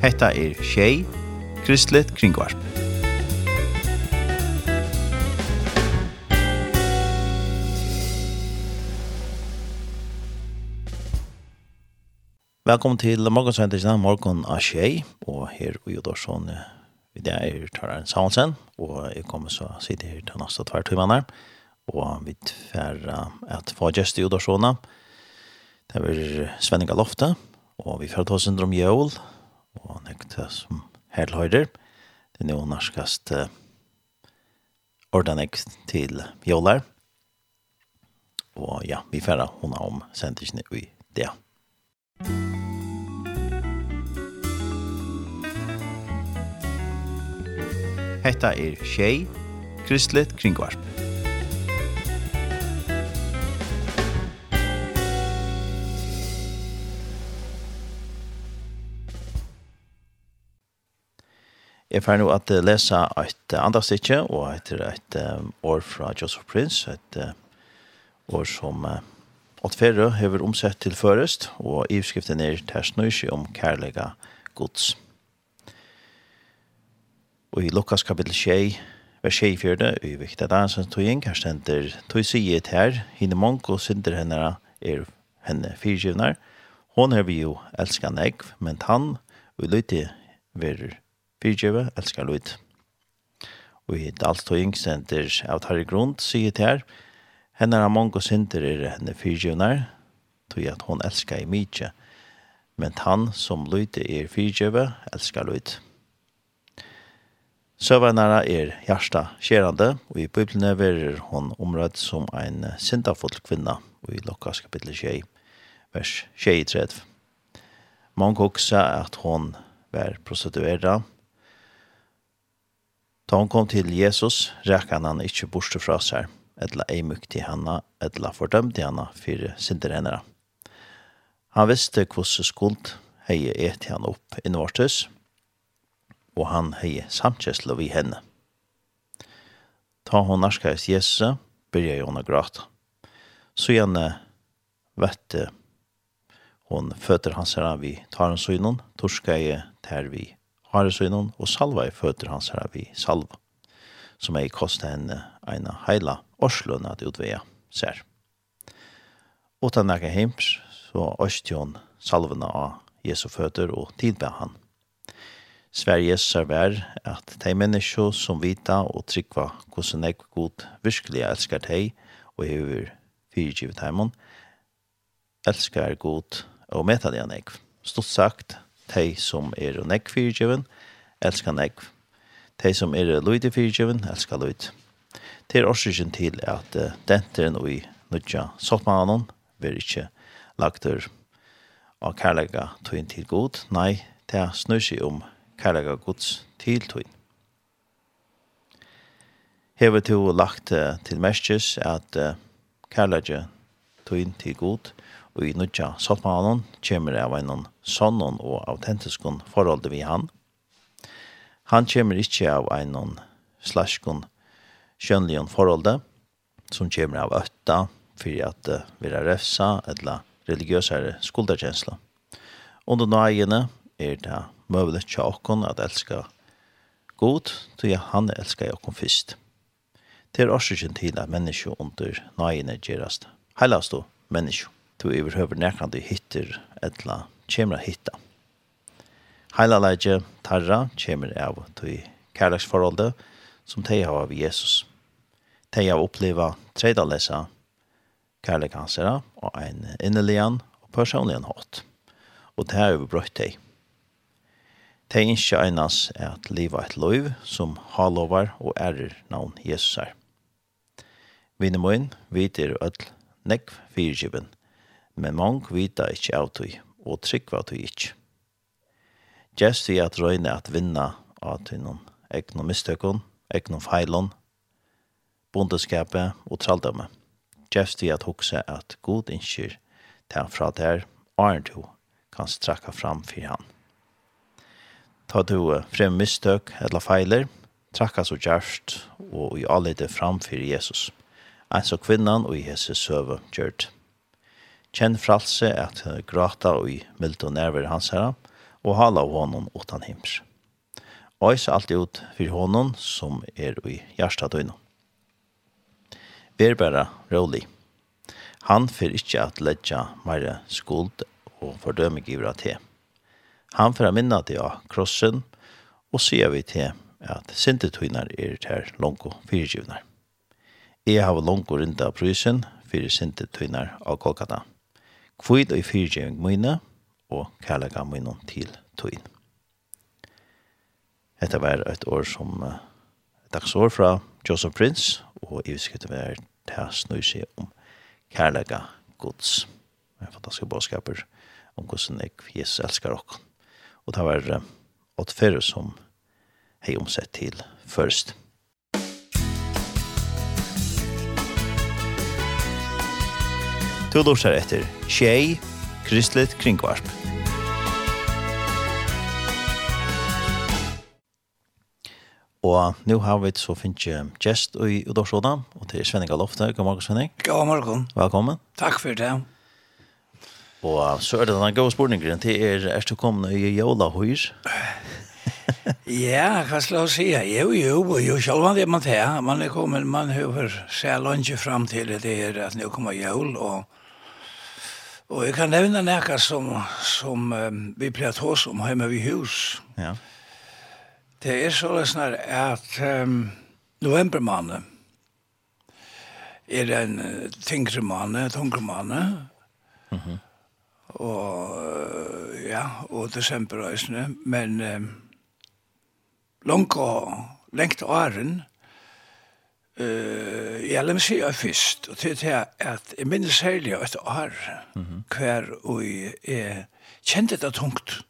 Hetta er Shay Kristlet Kringvarp. Velkommen til morgensendingen Morgon av Shay, og her i Udorsson Vi det er Tararen Saunsen, og jeg kommer så sitte her til neste tvær. Og vi tverra at få gjest i Udorsona. Det er Svenninga Lofte, og vi fyrir tåsen om jøl, og nekta som helt høyder. Det er noe norskast uh, ordanek til Bjålar. Og ja, vi færre hona om sendisene i det. Hetta er Tjei, Kristelig Kringvarp. Jeg får nå at lese et andre stikje, og etter et år fra Joseph Prince, et år som åttfere har omsett til først, og i skriften er tersnøysig om kærlega gods. Og i Lukas kapittel 6, vers 6 fjerde, i viktig at han tog inn, her stender tøy siget her, hinne og synder henne er henne fyrtjivnar, hon har vi jo elskan egg, men han, og lytte verer fyrtjøve, elskar lyd. Og i Dalstøying sender av Tarri Grund, sier til her, henne er mange og synder er henne fyrtjøvner, tog at hon elskar i mykje, men han som lyd er fyrtjøve, elskar lyd. Søvernæra er hjersta skjerande, og i Bibelen verer hon omrød som ein syndafull kvinna, og i Lukas kapittel 6, vers 23. Mange hoksa at hon var prostituerad, Da hun kom til Jesus, rækka han ikke ikkje borste fra seg, etla ei til henne, etla fordømt til henne, fyrir sinder henne. Han visste hvordan skuld heie et han opp innvortes, og han heie samkjæsla vi henne. Ta hon narskais Jesus, byrja hon a gråta. Så gjerne vette hon føtter hans herre vi tar hans synon, torskar jeg ter vi Haresøynon og salva i føtter hans her vi salva, som ei kosta henne eina heila årslønn at utvea ser. Utan nekka heims, så østjon salvene av Jesu føtter og tidbe han. Sverige server at de mennesker som vita og trykva hvordan jeg god virkelig elskar deg og hever fyrtjivet heimen, elskar god og metadian jeg. Stort sagt, de som er nekk fyrtjøven, elskar nekk. De som er løyde fyrtjøven, elskar løyde. Det er årsøkken til at uh, denteren og i nødja sottmannen vil ikke lagt der av kærlega tøyen til god. Nei, det er snur seg om kærlega gods til tøyen. Hever to lagt uh, til merskes at uh, kærlega tøyen til god og i nødja saltmannen kommer av en sånn og autentiskon forhold vi han. Han kommer ikke av en slaskon kjønligen forhold som kommer av øtta for at uh, vi er refsa eller religiøse skulderkjensler. Under nøyene er det mulig til åkken at elska god, tog han elskar åkken først. Det er årsøkjen til at mennesker under nøyene gjerast heilast og mennesker du overhøver nærkant du hitter etla kjemra hitta. Heila leidje tarra kjemra av du kærleksforholdet som teg har av Jesus. Teg har oppleva treida lesa kærlekansera og ein innelian og personligen hatt. Og det har overbrøtt teg. Teg ikke einas er at liva et loiv som halovar og ærer navn Jesus er. Vinnemoen, vi er ødel, nekv fyrtjibben – men mange vita ikkje av tog, og tryggva tog ikkje. Gjerst vi at røyne at vinna av tog noen egnom mistøkken, egnom feilon, bondeskapet og traldamme. Gjerst vi at hokse at god innskir til han fra der, Arne to kan strakka fram for han. Ta du frem mistøk eller feiler, trakka så gjerst og i alle det fram for Jesus. Altså kvinnan og Jesus hese søve gjørt. Kjenn fralse at grata og i mild og nerver hans herra, og hala av honom utan hims. Ois alt ut fyrir honom som er i hjärsta døgnet. Ver bara rolig. Han fyrir ikkje at ledja meire skuld og fordømig givra til. Han fyrir minna til av krossen og sier vi til at sintetuinar er til langko fyrtjivnar. Jeg har langko rinda av prysen fyrir sintetuinar av Kolkata kvid og i fyrtjeving mine, og kærlega mine til tøyen. Dette var et år som uh, dagsår fra Joseph Prince, og i visket det var det her snøyse om kærlega gods. Det er fantastiske bådskaper om hvordan jeg Jesus elsker dere. Og det var uh, åtte åtferdet som hei omsett til først. Først. Du lortar etter Tjei, Kristelig Kringvarp. Og nu har vi så finnes jeg gjest i Udorsåda, og til Svenning Alofte. God morgen, Svenning. God morgen. Velkommen. Takk for det. Og så er det denne gode spørningen, til er, er du kommet i Jola Høyr? ja, hva skal jeg si? Jo, jo, jo, selv om det man tar, man er kommet, man har seg lønge frem til det er at nå kommer jul, og Og jeg kan nevne noe som, som um, vi pleier til oss om hjemme ved hus. Ja. Det er så løsner at um, novembermannen er en tyngre mannen, tungre mann. Mm -hmm. Og ja, og desemberøysene. Men um, langt og lengt åren Uh, ja, lad mig sige først, og det er at jeg minnes særlig et år, mm -hmm. hver og jeg kjente det tungt,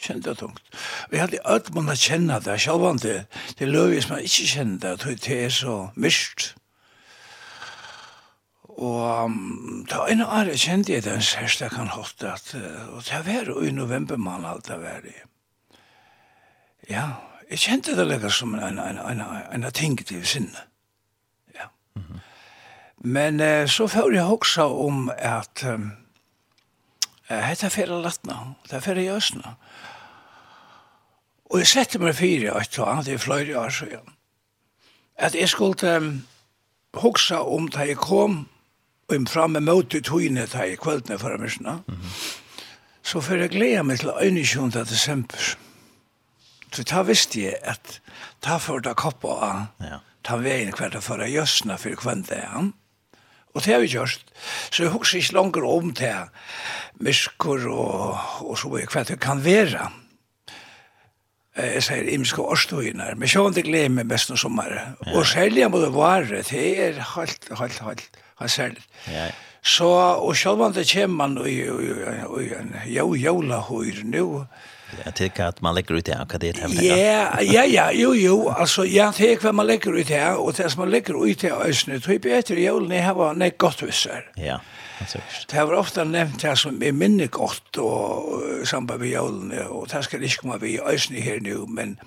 kjente det tungt. Og jeg hadde alt måned har kjenne det, selv om det, det løy hvis man ikke kjenne det, og det er så myst. Og um, en år jeg kjente jeg den særste kan holdt at, og det var i november man alt det var i. Ja, jeg kjente det lekkert som en, en, en, en, en ting til sinne. Mm Men eh, så får jeg også om at um, dette er fyrir latna, det er fyrir jøsna. Og jeg setter meg fyrir et og det i fløyre år siden. At jeg skulle um, også om da jeg kom og jeg fram med møte togene da jeg kveldene for meg, Mm -hmm. Så får jeg glede meg til 21. desember. Så da visste jeg at da får det koppe av ja ta veien hver til for å fyrir for hver. Og det har vi gjort. Så jeg husker ikke langer om til mysker og, og så hver det kan være. Jeg sier imske årstøyene, men sjån det gleder meg mest noe sommer. Ja. Og særlig må det være, det er halt, halt, halt, helt særlig. Ja. Så, og sjån det kommer man i, i, i, i, i, i, i, i, Jag tycker att man lägger ut det här, vad det är Ja, ja, ja, jo, jo, alltså jag tycker vad man lägger ut det här, och det som man lägger ut det här ösnet, tror jag bättre i julen är här var nej gott visar. Ja, absolut. Det har ofta nämnt det som är minne gott och samband med julen, och det ska inte komma vid ösnet här nu, men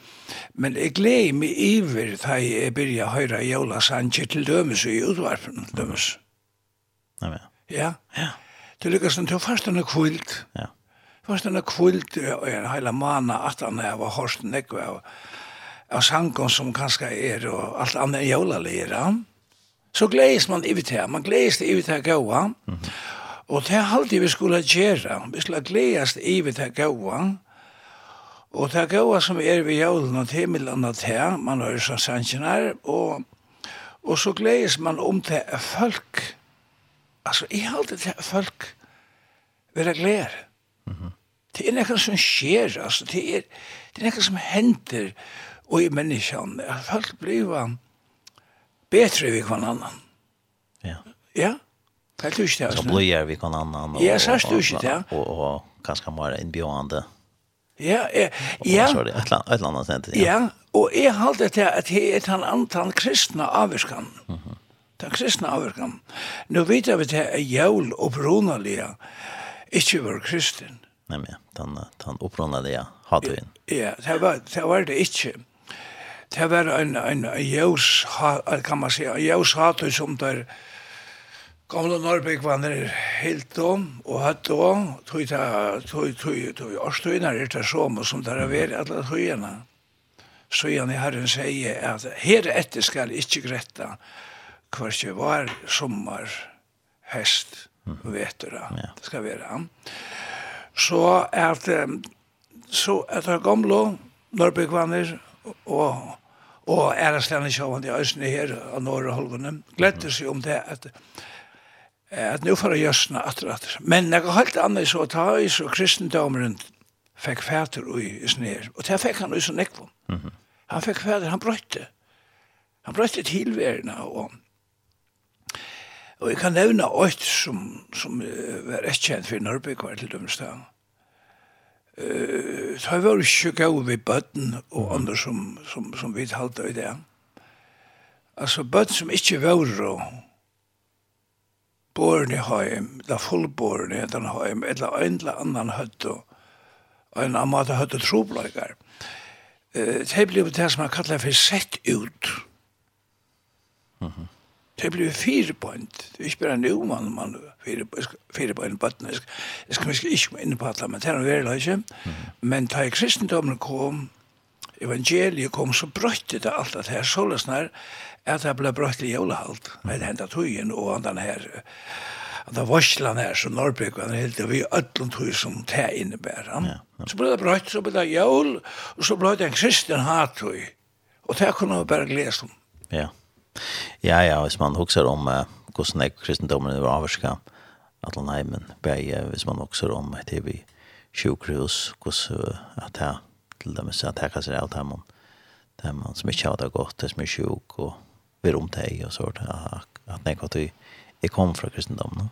men jag gläder mig iver att jag börjar höra julasanger till dömes i utvarpen dömes. Ja, ja. Ja. Det lyckas inte att fasta något kvilt. Ja. Først denne kvult og en heila mana at han er var horst nekve av, av sangon som kanskje er og alt annet enn jævla lira. Så gledes man i det man gledes det i det gaua. Mm -hmm. Og det er alltid vi skulle gjøre, vi skulle gledes i det gaua. Og det gaua som er vi jævlen og til millan til, man har jo sånn sannsjenar, og, og så gledes man om til folk. Altså, i alt det folk vil jeg glede. Mm -hmm. Det er nekka som skjer, altså. Det er, det er nekka som hender og i menneskene. Folk blir betre vi kvann annan. Ja. Ja. Det er du ikke det. Så blir vi kvann annan. Ja, så er du ikke det. Og, og, og kanskje mer innbjørende. Ja, ja. Ja. Sorry, et eller annet sent. Ja. ja, og jeg halte til at det er den antall kristne avvirkan. Mm -hmm. Den kristne avvirkan. Nå vet jeg at til er jævl og brunalige ikke var kristen men den, den opprunnede hatøyen. Ja, det var det, var det ikke. Det var en, en, en jøs, kan man si, en jøs som der gamle Norrbyg var nere helt om, og hatt då, tog det, tog, tog, tog, årstøyene er det som, som der er ved alle tøyene. Så igjen i Herren sier at her etter skal ikke gretta hver var sommer, hest, vetura. Det skal være så at så at det gamle Nørbygvanner og og æreslene sjående i Øsne her og Norge Holgene gledde seg om det at at nu får jøsna atter atter. Men jeg har helt annet så ta i så kristendomeren fikk fæter i snir. Og det fikk han i så nekvom. Mm. Han fikk fæter, han brøtte. Han brøtte tilværende og Og jeg kan nevne åkt som, som var rett kjent for Norrbyk var til dømstad. Uh, så jeg var ikke gav ved bøtten og andre som, som, som vi talte i det. Altså bøtten som ikke var og borne heim, la fullborne den heim, eller en eller annan høtt og en annen måte høtt og trobleikar. Uh, det ble det som man kallar for sett ut. Mhm. Mm Det blir fire point. Det er ikke bare nu, man, man fire, fire point på. Jeg skal ikke ikke inn på alle, men det er noe veldig ikke. Men da kristendommen kom, evangeliet kom, så brøtte det alt at her sålesnær, at det ble brøtte i jolehalt. Det hendet tøyen og andan her, at det varslan her som Norrbrygg var helt det, vi ødlund tog som det innebærer. Ja, ja. Så ble det brøtt, så ble det jól, og så ble det en kristen hattog. Og det kunne vi bare glede om. Ja, Ja, ja, hvis man husker om uh, hvordan jeg kristendommen var avvarska, at han er, Atlanheimen, bæg, hvis man husker om et hivi sjukhus, hvordan at jeg, til dem, at jeg kasser alt her, det er man som ikke har det godt, det som er sjuk, og vi rom teg og sånt, at jeg kom til, jeg kom fra kristendommen.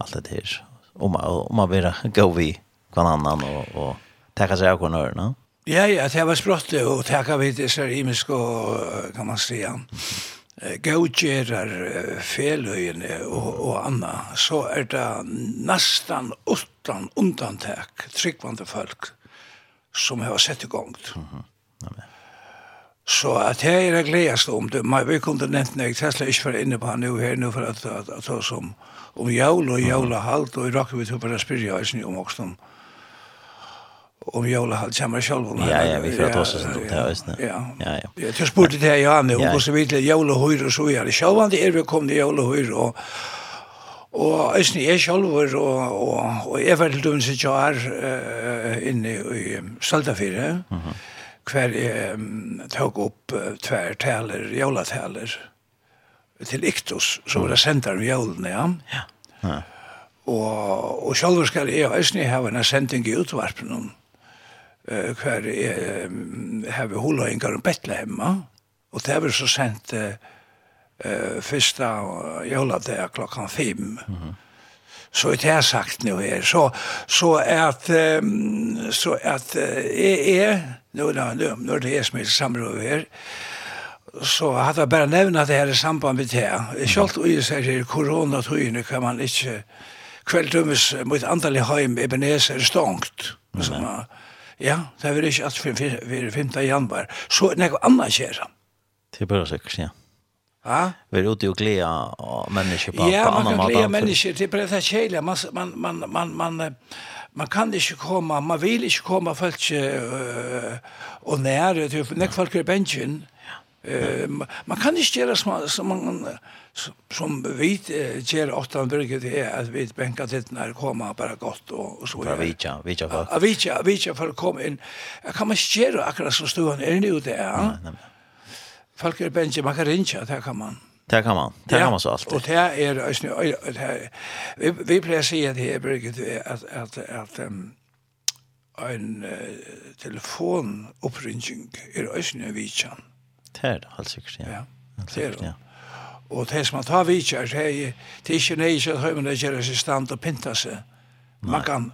Alt det her, om man vil gå vi kan annan og, og tekka seg av hver nøyre, no? Ja, ja, det var sprått og takk av det så imisk og kan man säga gautjerar feløyene og, og anna, så er det nesten utan undantek tryggvande folk som har sett i gång. Mm -hmm. Så at jeg er gledast om det, men vi kunne nevnt når jeg tesla ikke for inne på han nu her, nu for at, at, at, at, om, om jævla og halt, og i rakker vi til å bare spyrja eisen om også om, om jola halt samma själv Ja ja, vi får ta oss sånt där visst. Ja. Ja ja. Jag spurte det här jag nu och så vidare jola hur och så är det. Själv det är vi kom det jola hur och Og æsni jeg sjálfur, og, og, og jeg var til dømens i Tjar uh, inne i Staldafire, mm -hmm. hver jeg um, tok opp uh, tver taler, jólataler, til Iktus, som var det sendar om jólene, ja. Ja. ja. Og, og sjálfur skal jeg æsni hava en sending i utvarpen om uh, hver er, um, heve huløyngar om Bethlehem og det var så sendt uh, første joladag klokkan fem. Mm -hmm. Så det har sagt nu her. Så, så at, um, så at uh, jeg er, nu, nu, nu, nu er det jeg som er samråd her, så hadde jeg bare nevnt det her i samband med det. Selv om jeg sier at koronatøyene kan man ikke kvelddømmes mot antallet heim Ebenezer stångt. Mm -hmm. Ja, det er ikke at vi er 5. januar. Så er det noe annet skjer. Det er bare sikkert, ja. Ja? Vi er ute og gleda mennesker på, ja, på annen måte. Ja, man kan gleda mennesker. Det er bare det kjedelige. Man, man, man, man, man, man kan ikke komme, man vil ikke komme folk uh, og nære. Når folk er bensjen, mm Eh, man kan ikke gjøre som, som, man, som vi åtta åttan byrget er at vi benker til når det kommer bare godt og, og så. Fra vidtja, vidtja folk. Ja, vidtja, vidtja folk kom inn. Kan man ikke gjøre akkurat som stuen er nu det er? Folk er benker, man kan rinja, det kan man. Det kan man. Det kan man så alltid. Og det är det vi vi plejer sig att det er at at at um, en uh, telefonoppringing er är ösnö vichan. Det er det, helt sikkert, ja. Ja, det er det. Og det som man tar vidtjær, det er ikke nøyde at høymen det gjør seg stand og pinta seg. Man kan,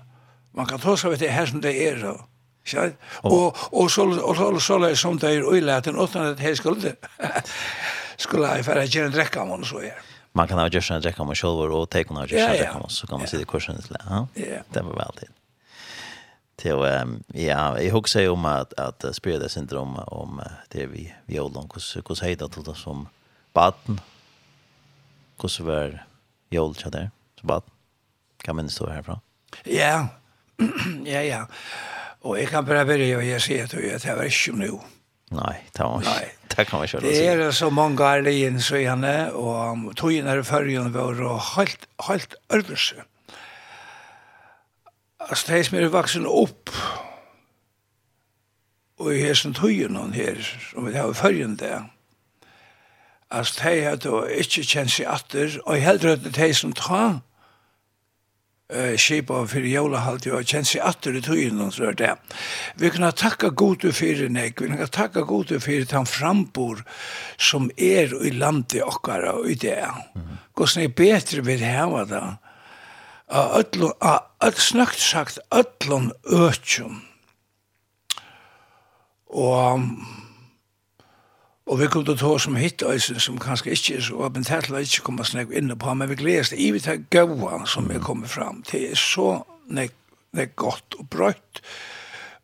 man kan ta seg ved det her som det er, og Ja. Og og så og så så lei som det er øylaten åttan at her skulle skulle jeg fara gjøre en drekka om så er. Man kan ha gjøre en drekka om selv og take on gjøre en drekka om så kan man se det kursen til. Ja. Det var veldig till ja jag hugger om att att det syndrom om det vi vi åldern hur hur heter det då som barn hur så var jag där så barn kan man stå härifrån ja ja ja och jag kan bara börja och jag ser att jag är inte nu Nej, det var Nej. Det kan man köra. Det är så många är det in så gärna och tog in när förrjun var och helt helt ödelse. Mm altså de som er vaksen opp og i hessen tøyen noen her, som vi har følgen det, altså de har da ikke kjent seg atter, og heller at de som tar eh skipa för jola halt jag känns ju att det tog så. Vi kan tacka gode för nek, vi kan tacka gode för det han frambor som er i landet okkara og i det. Går er bättre vid här va av öllum, av snögt sagt öllum ötjum. Og, og vi kom til tå som hitt øysen som kanskje ikke er så åpen, her til å ikke komme snakk inne på, men vi gledes det i vi tar gaua som er kommet fram. Det er så nek, nek godt og brøtt,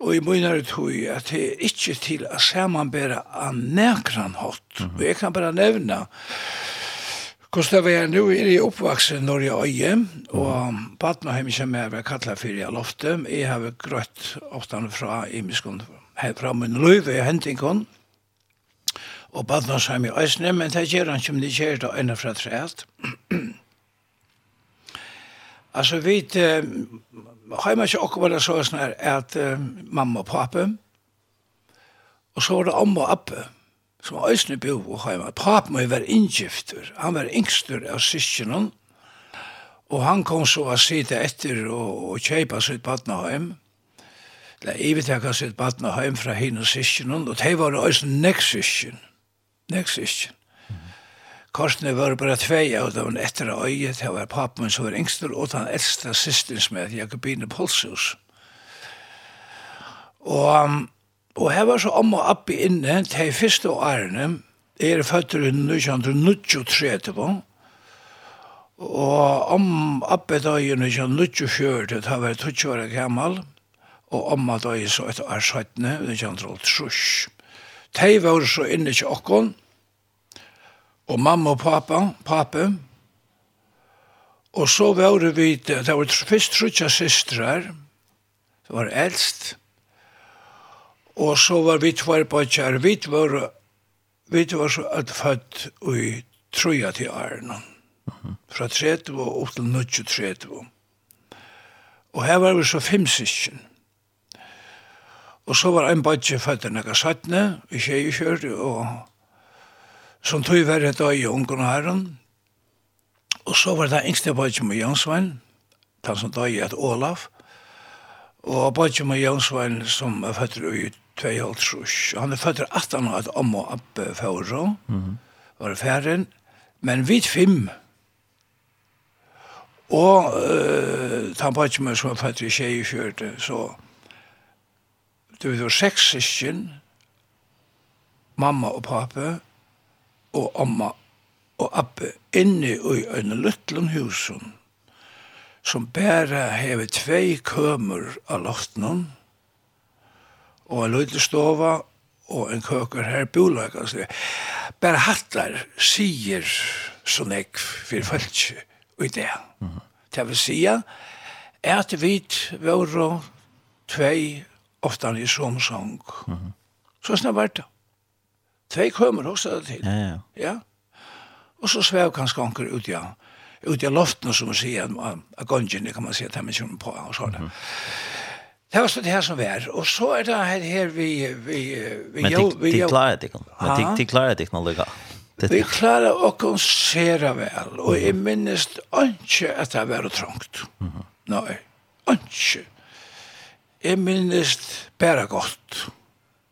Og i munnare tog at det er ikke til å samanbæra av nekran hot. Mm -hmm. Og jeg kan bare nevna Hvordan var jeg nå? Er i oppvaksen når jeg øye, og Batna har ikke med å være kattlet for jeg lofte, Jeg har grøtt ofte fra Imiskon, her fra min løyve i Hentingkon, og Batna har i øsne, men det gjør han som de gjør da øyne fra treet. altså, vi har man ikke akkurat så sånn her at mamma og pappa, og så var det om og appe som æsne bo og heima. jo være inngifter, han var yngstur av syskjennom, og han kom så å sitte etter og, og kjeipa sitt badna badnaheim, eller ivetekka sitt badna heim fra hinn og syskjennom, og det var æsne nek syskjen, nek syskjen. Korsene var bare tvei av dem etter av øyet, det var papen som var yngstur, og den eldste systens med Jakobine Polshus. Og um, Og her var så om og opp i inne til første årene. Jeg er føtter i 1923, og om appi da i 1924, da var jeg 20 år gammel, og om da i så et år 17, 1923. De var så inne til åkken, og mamma og pappa, pappa, og så var vi, det var først trutja systrar, det var eldst, Og så var vi tvær på kjær. Vi var, vi var så at født i trøya til Arne. Fra 30 og opp til 30. Og her var vi så fem syskjen. Og så var ein badje født enn jeg satt i tjeikjør, og som tog verre et i ungen og herren. Og så var det yngste badje med Jansvein, han som døg i et Olaf, og badje med Jansvein som er født i tvei halv trus. Han er fødder at han hadde om og oppe for å, var færen, men vi fem, og uh, han tannpatje med som er fødder i tjei i fjørte, så det var seks sysken, mamma og pappa, og amma og abbe, inne i en liten husen, som bare hever tvei kømer av loften, og en løytestova og en køker her bolag. Altså. Bare hattar sier så nekk for folk i det. Mm -hmm. Det vil si at vi var tvei ofta i somsang. Mm -hmm. Så snart var det. Tvei kommer også det til. Ja, ja. ja. Og så svev kanskje anker ut, ja. Ut i loften, som man sier, av gongen, kan man si, at de kommer på, og sånn. Mm -hmm. Det var så det her som var. Og så er det her, her vi, vi, vi, Men de klarer det ikke. Men de klarer det ikke noe lukka. Vi klarer å konsere vel. Og jeg minnes ikke at det var trångt. Nei, ikke. Jeg minnes bare godt.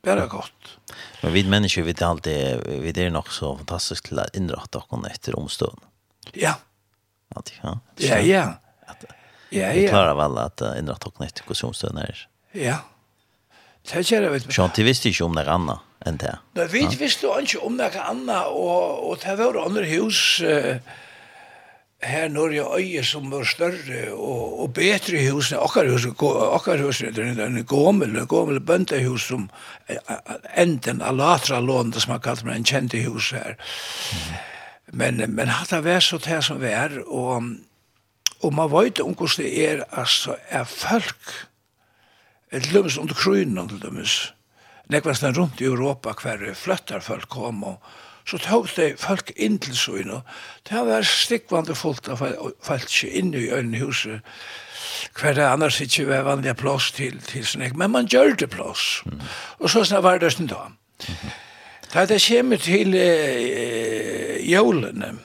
Bare godt. Men vi mennesker, vi er alltid, vi er nok så fantastisk til å innrette oss etter omstående. Ja. Ja, ja. Ja, ja. Ja, ja. Vi klarar väl att inrätta och nytt konsumstöd när. Ja. Det er ikke det. Sjøn, de visste ikke om det annet enn det. Nei, vi visste jo ikke om noe annet, og, og det var andre hus uh, her når jeg øye som var større, og, og bedre hus, akkurat hus, akkurat hus, det er en gommel, en gommel bøndehus som enden av latra lån, det som man kallt meg, en kjente hus her. Men, men hatt det vært så det som vi er, og Og man vet om hvordan det er, altså, er folk, et lømmes under krynen, til lømmes, nekvast den rundt i Europa, hver fløttar folk kom, og så tog det folk inn til søyn, og det har vært stikkvande folk, det falt ikke inn i øynene huset, hver det annars ikke var vanlig plass til, til sånn, men man gjør det plass. Mm. Og så snart var det sånn da. Da det kommer til eh, jólene,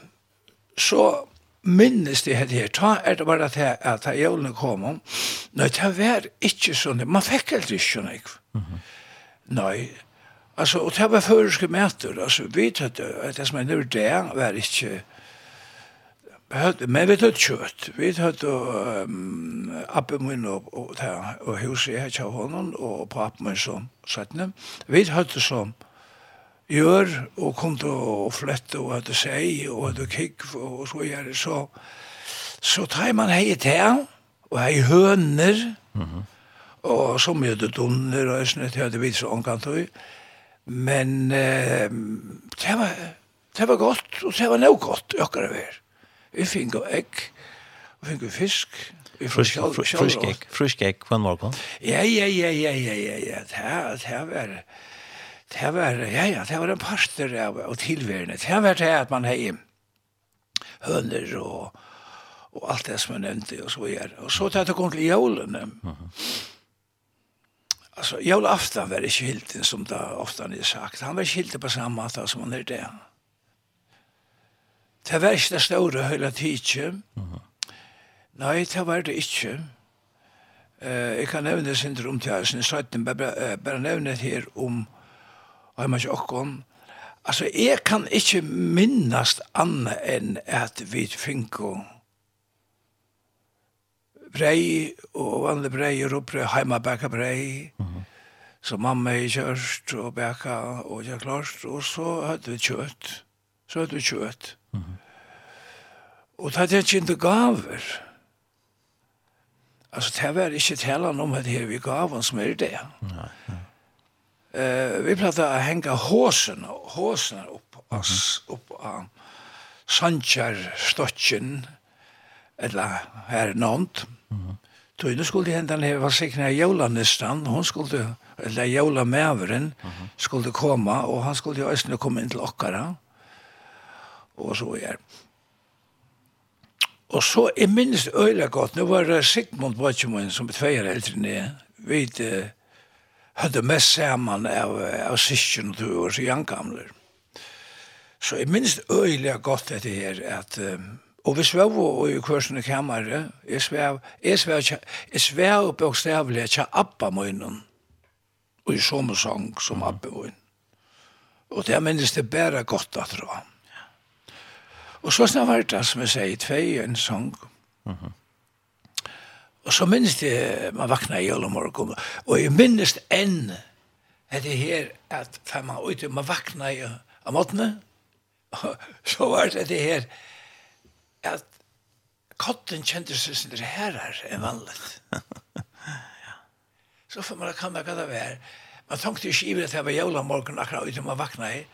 så minnes det her, her. ta er det bare at at jeg jævlen kom om, nei, det var ikke sånn, man fikk helt ikke sånn, ikke? Mm -hmm. Nei, altså, og det var føreske møter, altså, vi tatt at det som er nødvendig, det, var ikke, men vi tatt kjøtt, vi tatt um, abbe min og, og, og, og huset her til hånden, og på papen min som satt vi tatt som, gjør, og kom til å flytte, og hadde seg, og hadde kikk, og så gjør det, så, så tar man hei til, og hei høner, mm -hmm. og så mye det donner, og sånn, det hadde vi så omkant og, men eh, det, var, det var godt, og det var noe godt, akkurat vær. Vi fikk og egg, vi fikk fisk, Frusk egg, frusk egg, hver morgen? Ja, ja, ja, ja, ja, ja, ja, det det var, det var, ja, ja, det var en parster av, og tilværende. Det var det at man hei høner og, og alt det som jeg nevnte og så videre. Og så tatt det kom til jålene. Mm -hmm. Altså, jålaften var ikke hilden, som det ofte er sagt. Han var ikke hilden på samme måte som han er det. Det var ikke det store høyla tidsje. Mm -hmm. Nei, det var det ikke. Uh, jeg kan nevne det om til høysen i 17, bare, bare nevne her om og jeg må ikke åkken. Altså, jeg kan ikke minnast anna enn at vi finko brei, og vanlig brei, og brei, heima baka brei, mm -hmm. så mamma er kjørst, og baka, og jeg klarst, og så hadde vi kjøtt. Så hadde vi kjøtt. Mm -hmm. Og det hadde ikke ikke gaver. Altså, det var ikke talen om at her vi gav som er det. Nei, nei. Eh, vi prata att hänga hosen och upp oss upp av Sanchar stotchen eller här nånt. Mhm. Då nu skulle hända när var signa Jolannistan, hon skulle eller Jola Mäveren skulle komma och han skulle ju ösna komma in till Ockara. Och så är Og så er minst øyla godt, nå var Sigmund Vatjemoen som betveir eldre ned, vid uh, hadde mest saman av, av sysken og tog år så gamle. Så jeg minns øyelig godt dette her, at, um, og vi svev og i kursen i kammeret, jeg svev, jeg svev, jeg svev bokstavlig at jeg appa munnen, og i sommersang som appa munnen. Og det minns det bare godt at det var. Og så snart var det som jeg sier, tvei en sang, mm -hmm. Og så minnes det, man vakna i jøl og og jeg minnes enn at det her, at man ute, man vakna i av måtene, så var det det her, at kotten kjente seg sin herrer enn vanlig. Så får man kan det det være. Man tenkte ikke ivrigt at det var jøl og akkurat ute, man vakna i.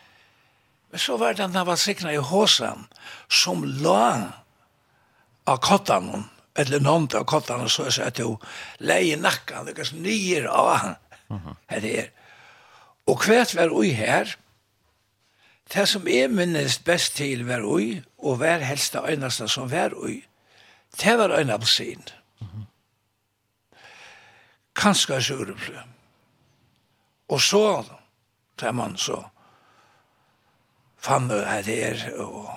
Men så var det at han var sikna i håsen, som la av kottanen, eller någon av kottarna så så att jag lejer nackan det kanske nyer av han. Här det är. Och kvärt var oj här. Det som är minnes bäst till var oj och var helst det enaste som var oj. Det var en apelsin. Kanske surplö. Och så där man så fann det här och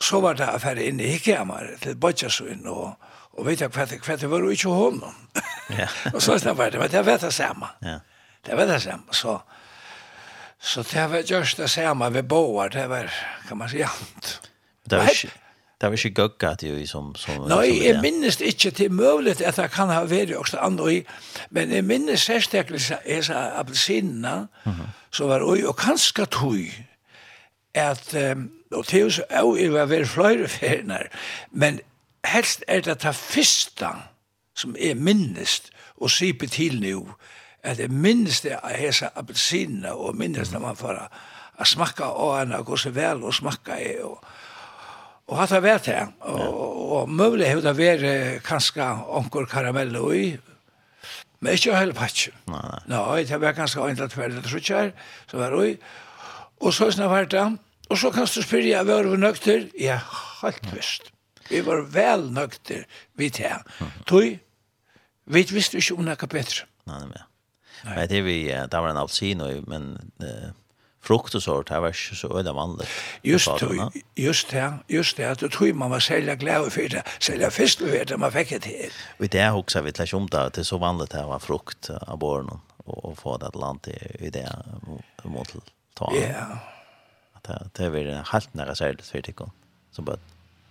så var det affär inne i Hikkamar till Bötjasvinn och Og vet jeg hva det, hva det var jo ikke honom. Ja. og så snart var det, men det var det samme. Ja. Det var det samme, så... Så det var just det samme ved boer, det var, kan man si, jant. Det var ikke, det var ikke gøkka jo vi som... som Nei, som, jeg minnes ikke til mulig at det kan ha vært også andre i, men jeg minnes særsteklig er så appelsinene, mm -hmm. som var ui, og kanskje tog, at, um, og til oss, og jeg var vel fløyre ferner, men helst er det det første som er minnest og sier til nå, at det minnest er å hese appelsinene og minnest når man får å smakka av henne og gå så vel og smakka i og Og hatt det vært det. og, og mulig har det vært kanskje onker karamell og i, men ikke hele patsjen. Nei, nei. Nei, det var ganske en eller tverd, det tror som var i. Og så snart var det, og så kan du spørre, jeg var nøkter, ja, helt visst. Vi var vel nøkter vi til. Tøy, vi visste ikke om noe bedre. Nei, nei, nei. Nei, det vi, det var en alsino, men uh, frukt og sånt, det var ikke så øyne vanlig. Just det, just det, just det, at du tøy man var særlig glad for det, særlig fisk for det, man fikk det til. Og i det husker vi tar om det, det er så vanlig det var frukt av barnen, og få det til land i det mot ta. Ja. Det det er en helt nærmere særlig for det, som bare,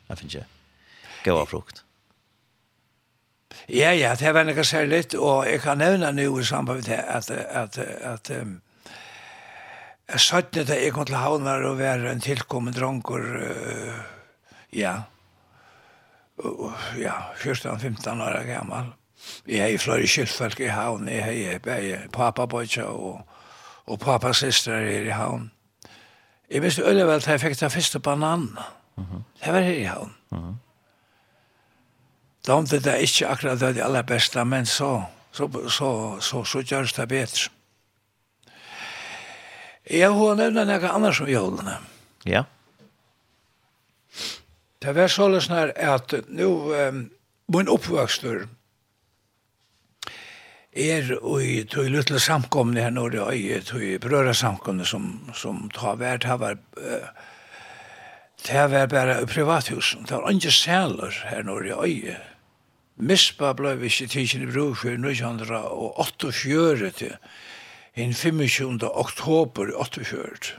jeg finner ikke gåa frukt. Ja, ja, det var noe særlig, og jeg kan nevne nå i samband med det, at, at, at, um, jeg satt da jeg kom til havnar og være en tilkommen dronker, uh, ja, uh, ja, 14-15 år gammal. Jeg er i flere kyltfolk i havn, jeg er bare pappa bøtja og, og pappa sister er i havn. Jeg visste øyne vel at jeg fikk ta første banan. Mm -hmm. Det var her i havn. Mm -hmm dømte det er ikke akkurat det aller beste, men så, så, så, så, så gjørs det bedre. Jeg har nevnt noe annet som jølene. Ja. Det var så løs nær at nå, um, min oppvøkster er i tog lytle samkomne her når det er i tog brøra samkomne som, som tar vært her var uh, det var bare privathus det var ikke sæler her når det er i Mispa blei ikke tidsen i brug for 1948 til inn 25. oktober 48.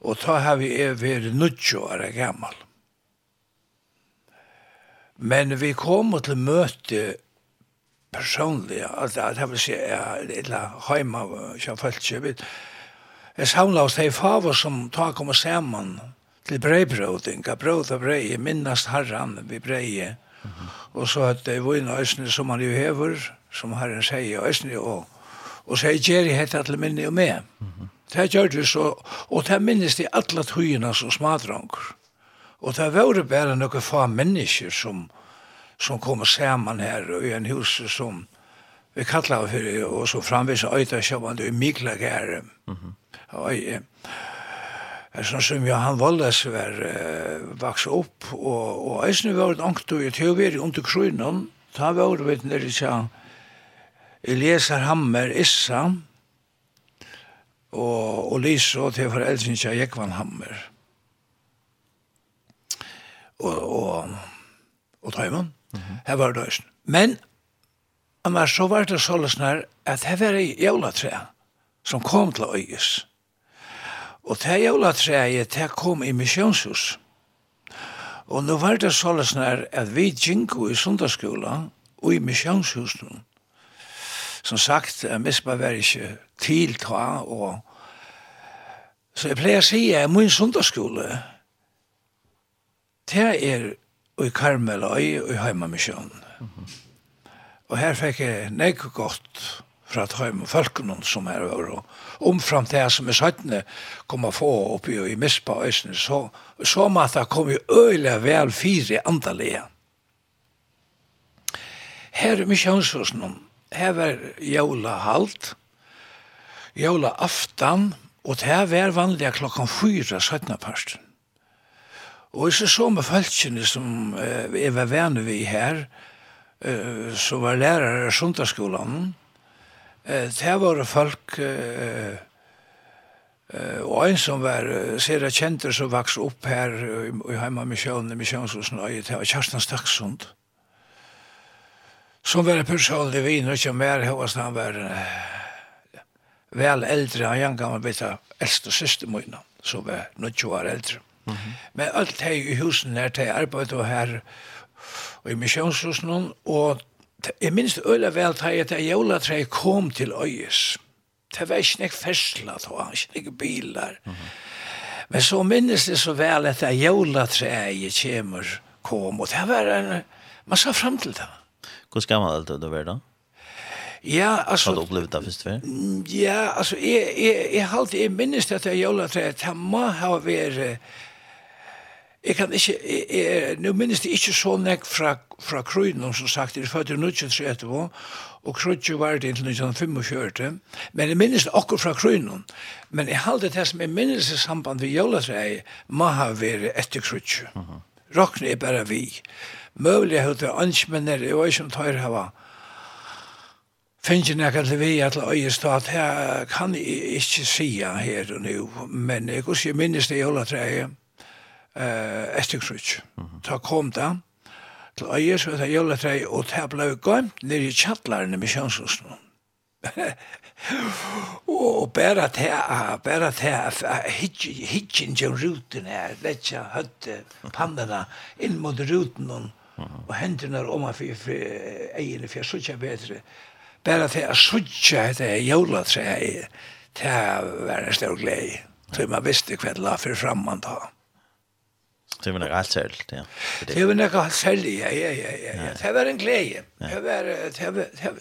Og ta har vi er vært nødjo er gammal. Men vi kom til møte personlig, altså at jeg vil si, jeg er litt heima, som følt seg vidt. Jeg samla oss de faver som ta kom sammen til breibrøding, brød og brei, minnast herran vi brei Og så at det var en øsne som han jo hever, som herren sier øsne, og, og sier Jerry heter alle minne og med. Mm -hmm. Det gjør vi så, og det minnes de alle tøyene som smadranger. Og det var bare noen få mennesker som, som kom sammen her i en hus som vi kallar for, og så framvis øyda sjåvande i Miklagære. Mm -hmm. Og, sånn som Johan Walles var uh, vaks opp, og, og eisne var et ångt og i teori under krøynen, da var vi nere til Eliezer Hammer Issa, og, og Lise og til foreldren til Jekvan Hammer. Og, og, og Tøyman, mm -hmm. her var det eisne. Men, annars så var det sånn at her var ei jævla tre som kom til å øyes. Og det jólatræet, det kom i misjonshus. Og nå var det såles nær at vi gikk i sundagsskolen og i misjonshusen. Som sagt, mispa var ikke tilta og Så jeg pleier å si at min sundagsskole det er i Karmeløy og i Heimamisjonen. Mm -hmm. Og her fikk jeg nek godt fra at Heim og som her var og omfram det som er søttene kom å få oppi i mispa øsene, så, så må det komme øyelig vel fire andalige. Her er misjonsforsen her var jævla halt, jævla aftan, og det her var vanlig klokkan fyra søttene parsten. Og hvis jeg så med følgene som jeg var venner vi her, som var lærere i sundagsskolen, det var folk Uh, og en som var uh, sere kjenter som vaks opp her i heima misjonen, misjonshusen og det var Kjartan Staksund som var personlig vin og ikke mer hos han var uh, vel eldre han gjerne kan man vite eldste siste mine som var 90 år eldre Mm -hmm. Men alt hei i husen her, hei arbeid og her, og i misjonshusen, og jeg minns det øyla vel at jeg jævla tre kom til øyes. Det var ikke nek fersla det var ikke nek bilar. Mm -hmm. Men så minnes det så vel at det jævlatræet kommer, kom, og det var en, man sa fram til det. Hvor gammel er det du var da? Ja, altså... Har du opplevd det først før? Ja, altså, jeg, jeg, jeg, jeg, jeg minnes det at jeg jævla tre, det må ha vært Jeg kan ikke, jeg, jeg, nå minnes det ikke så nek fra, fra Krøyden, som sagt, jeg er født i 1930, og Krøyden var det inntil 1945, men jeg minnes det akkur fra Krøyden, men jeg halde det som jeg minnes i samband med Jølatreie, må ha vært etter Krøyden. Uh -huh. Rokne er bare vi. Møvlig er det ansmenner, jeg var ikke om tøyre hava, Finns jeg kan det vi att öje stat här kan jag inte säga här och nu men jeg går ju det i tror eh Estingsrich. Ta kom da til eier så det jolla tre og ta ble gømt nede i kjattlerne med kjønnshusen. og bæra ta bæra ta til hitchin jo ruten er letja høtte pandana inn mot ruten og hendene om man for eierne for jeg sutja bedre. Bare til jeg sutja etter jølatreet, ta var en stor glede. Så man visste hva det la for framman da. Mm Det var nok alt särskilt, ja. Det var nok alt särskilt, ja, ja, ja, ja. Det var en glede. Det var, det var,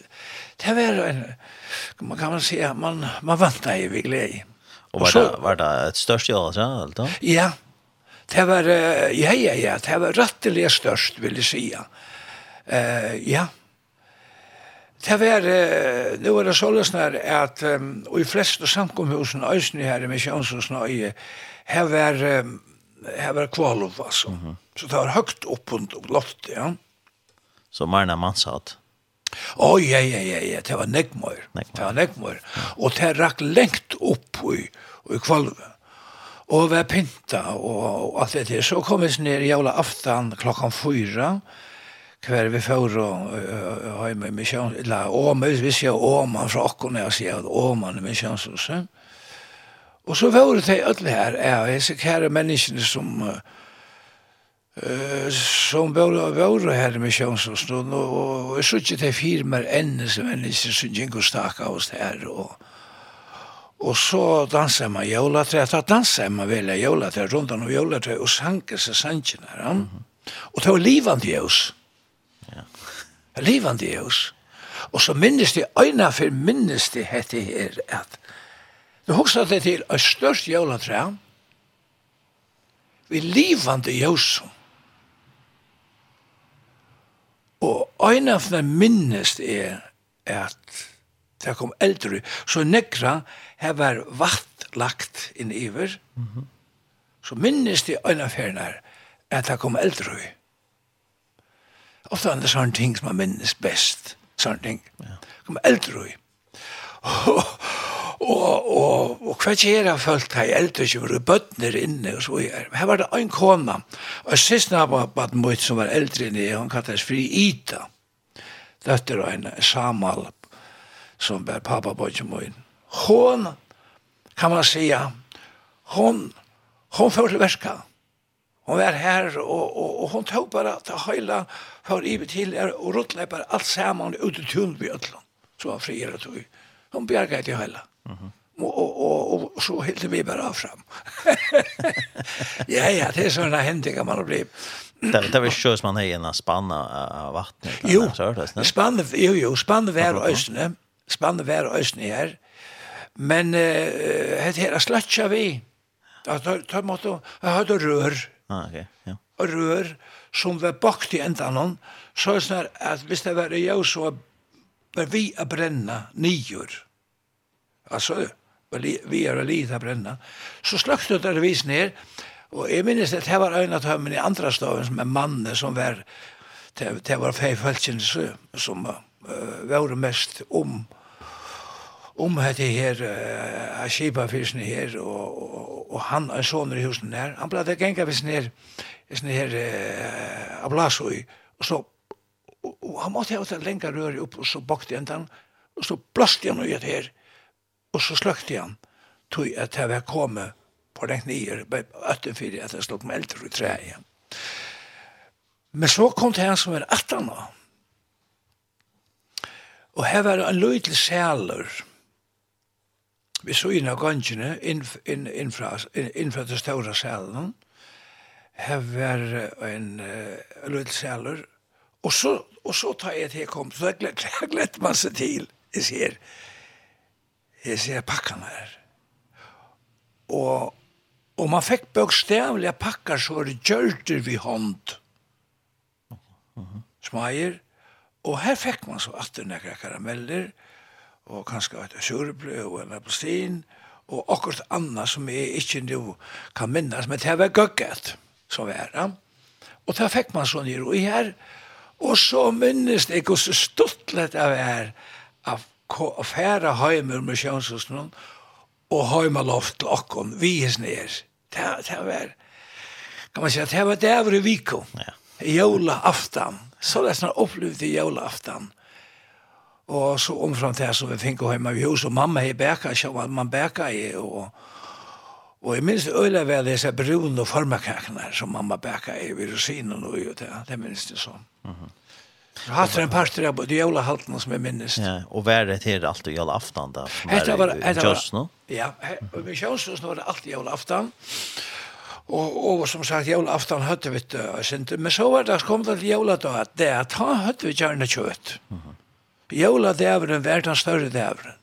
det var en, man kan man säga, man, man vant deg i glede. Og var det, var det størst störst ja, alt da? Ja, det var, ja, ja, ja, det var rätteliga størst, vill jag säga. Uh, ja, Det var, eh, nu er det således at um, og i fleste samkomhusen, øysene her i Misjonshusen her var um, här var kvalov alltså. Mm -hmm. Så det var högt upp på loftet, ja. Så Marna Mansat. Oj, ja, ja, ja, ja, det var Neckmøyr. Det var Neckmøyr. Och det rakk längt upp i, i kvalvet. Og var pinta og, og alt det der. Så kom vi ned i jævla aftan klokkan fyra. Hver vi får og har med misjons... Eller Åma, ser jeg Åma fra Akkon, jeg sier at Åma er misjonshuset. Og så var det alle her, ja, disse kære menneskene som uh, som var, var her med Sjønsåsen, og, og, og jeg så ikke det firmer enda som mennesker som gikk og stakk av oss her, og Og så dansa man jólatræ, da dansa man vel jólatræ, rundt om jólatræ, og sanke seg sannsjen her. Mm -hmm. Og det var livande jøs. Ja. Livande jøs. Og så minnes de, øyna for minnes de hette her, at Vi husker det til et størst jævla vi livande jævsum. Og ein av dem minnest er at det kom eldre, så nekra har vært vatt lagt inn iver, mm -hmm. så minnest det ein av er at det kom eldre. Ofta er det sånne ting som man minnes best, sånne ting. Ja. Kom eldre. Og Og, og, og hva gjør jeg følt her, eldre som var bøttner inne og så gjør. Her var det en kona, og sist når jeg var baden mot som var eldre inne, hun kattes fri Ida, Dette var en samal som var pappa på ikke mot. Hun, kan man säga, hun, hun får til verska. Hun var her, og, og, og hun tog bare til høyla, for i til er, og ruttleipar alt saman ut i tun vi ötlån. Så han frier og tog. Hun bjerget til høyla. Och och och så helt vi bara fram. ja ja, det är såna händingar man har blivit. Det det var shows man har en spanna av vatten. Jo, spanna jo jo, spanna var ösne. Spanna var ösne här. Men eh det här slatcha vi. Att ta mot att ha det rör. Ah, okej. Ja. Rör som var bakt i ändan hon så är det att visst det var jag så var vi att bränna nior altså, vi er lite bränna Så sløkte det vis ned, og jeg minnes at det var øyne av tømmen i andre staven som er mannen som var, det var fei følgjens som uh, var mest om om det her uh, skipa fyrsen her og, og, og han en sånn i husen där. han ble det genga i snir snir uh, ablasoi og så og, og han måtte ha lenga røri upp og så bakte han den og så blåste han det her og så sløkte han, tog at jeg var kommet på den knyer, øtten for at jeg stod med eldre i treet. Men så kom det han som var 18 år. Og her var en løytel sæler. Vi så inn av gangene, innfra inn, inn, inn, inn det større sælen. Her var en uh, løytel sæler. Og så, og så tar jeg til jeg kom, så jeg gled, gled man seg til, jeg ser, jeg ser pakkene her. Og, og man fikk bøkstavlige pakker så det gjørte vi hånd. Smeier. Og her fikk man så atter nekra karameller, og kanskje et surble og en appelsin, og akkurat annet som jeg ikke nå kan minnes, men det var gøkket som var det. Og det fikk man sånn i ro i her, og så minnes det ikke så stort lett av her, av færa heim med misjonshusen og heima loft til okkom, vi er nir. Det var, kan man säga, det var det var i viko. Ja. Jola aftan. Så det snar i jola aftan. Og så omfram til som vi fikk heima i hus, og mamma hei bæka, så man bæka i, og Og jeg minns øyla vel disse brun og formakakkene som mamma bæka i virussinen og jo det, det minns det sånn. Mm -hmm. Så Hatt en parter av de jævla haltene som jeg minnes. Ja, og hva er det til alt i jævla aftan da? Hette var, hette var, no? ja, og med Kjøsnos var det alltid jævla aftan. Og, og som sagt, jævla aftan høtte vi det, men så var det, kom det jævla da, at det at han høtte vi gjerne kjøtt. Jævla dævren var den større dævren.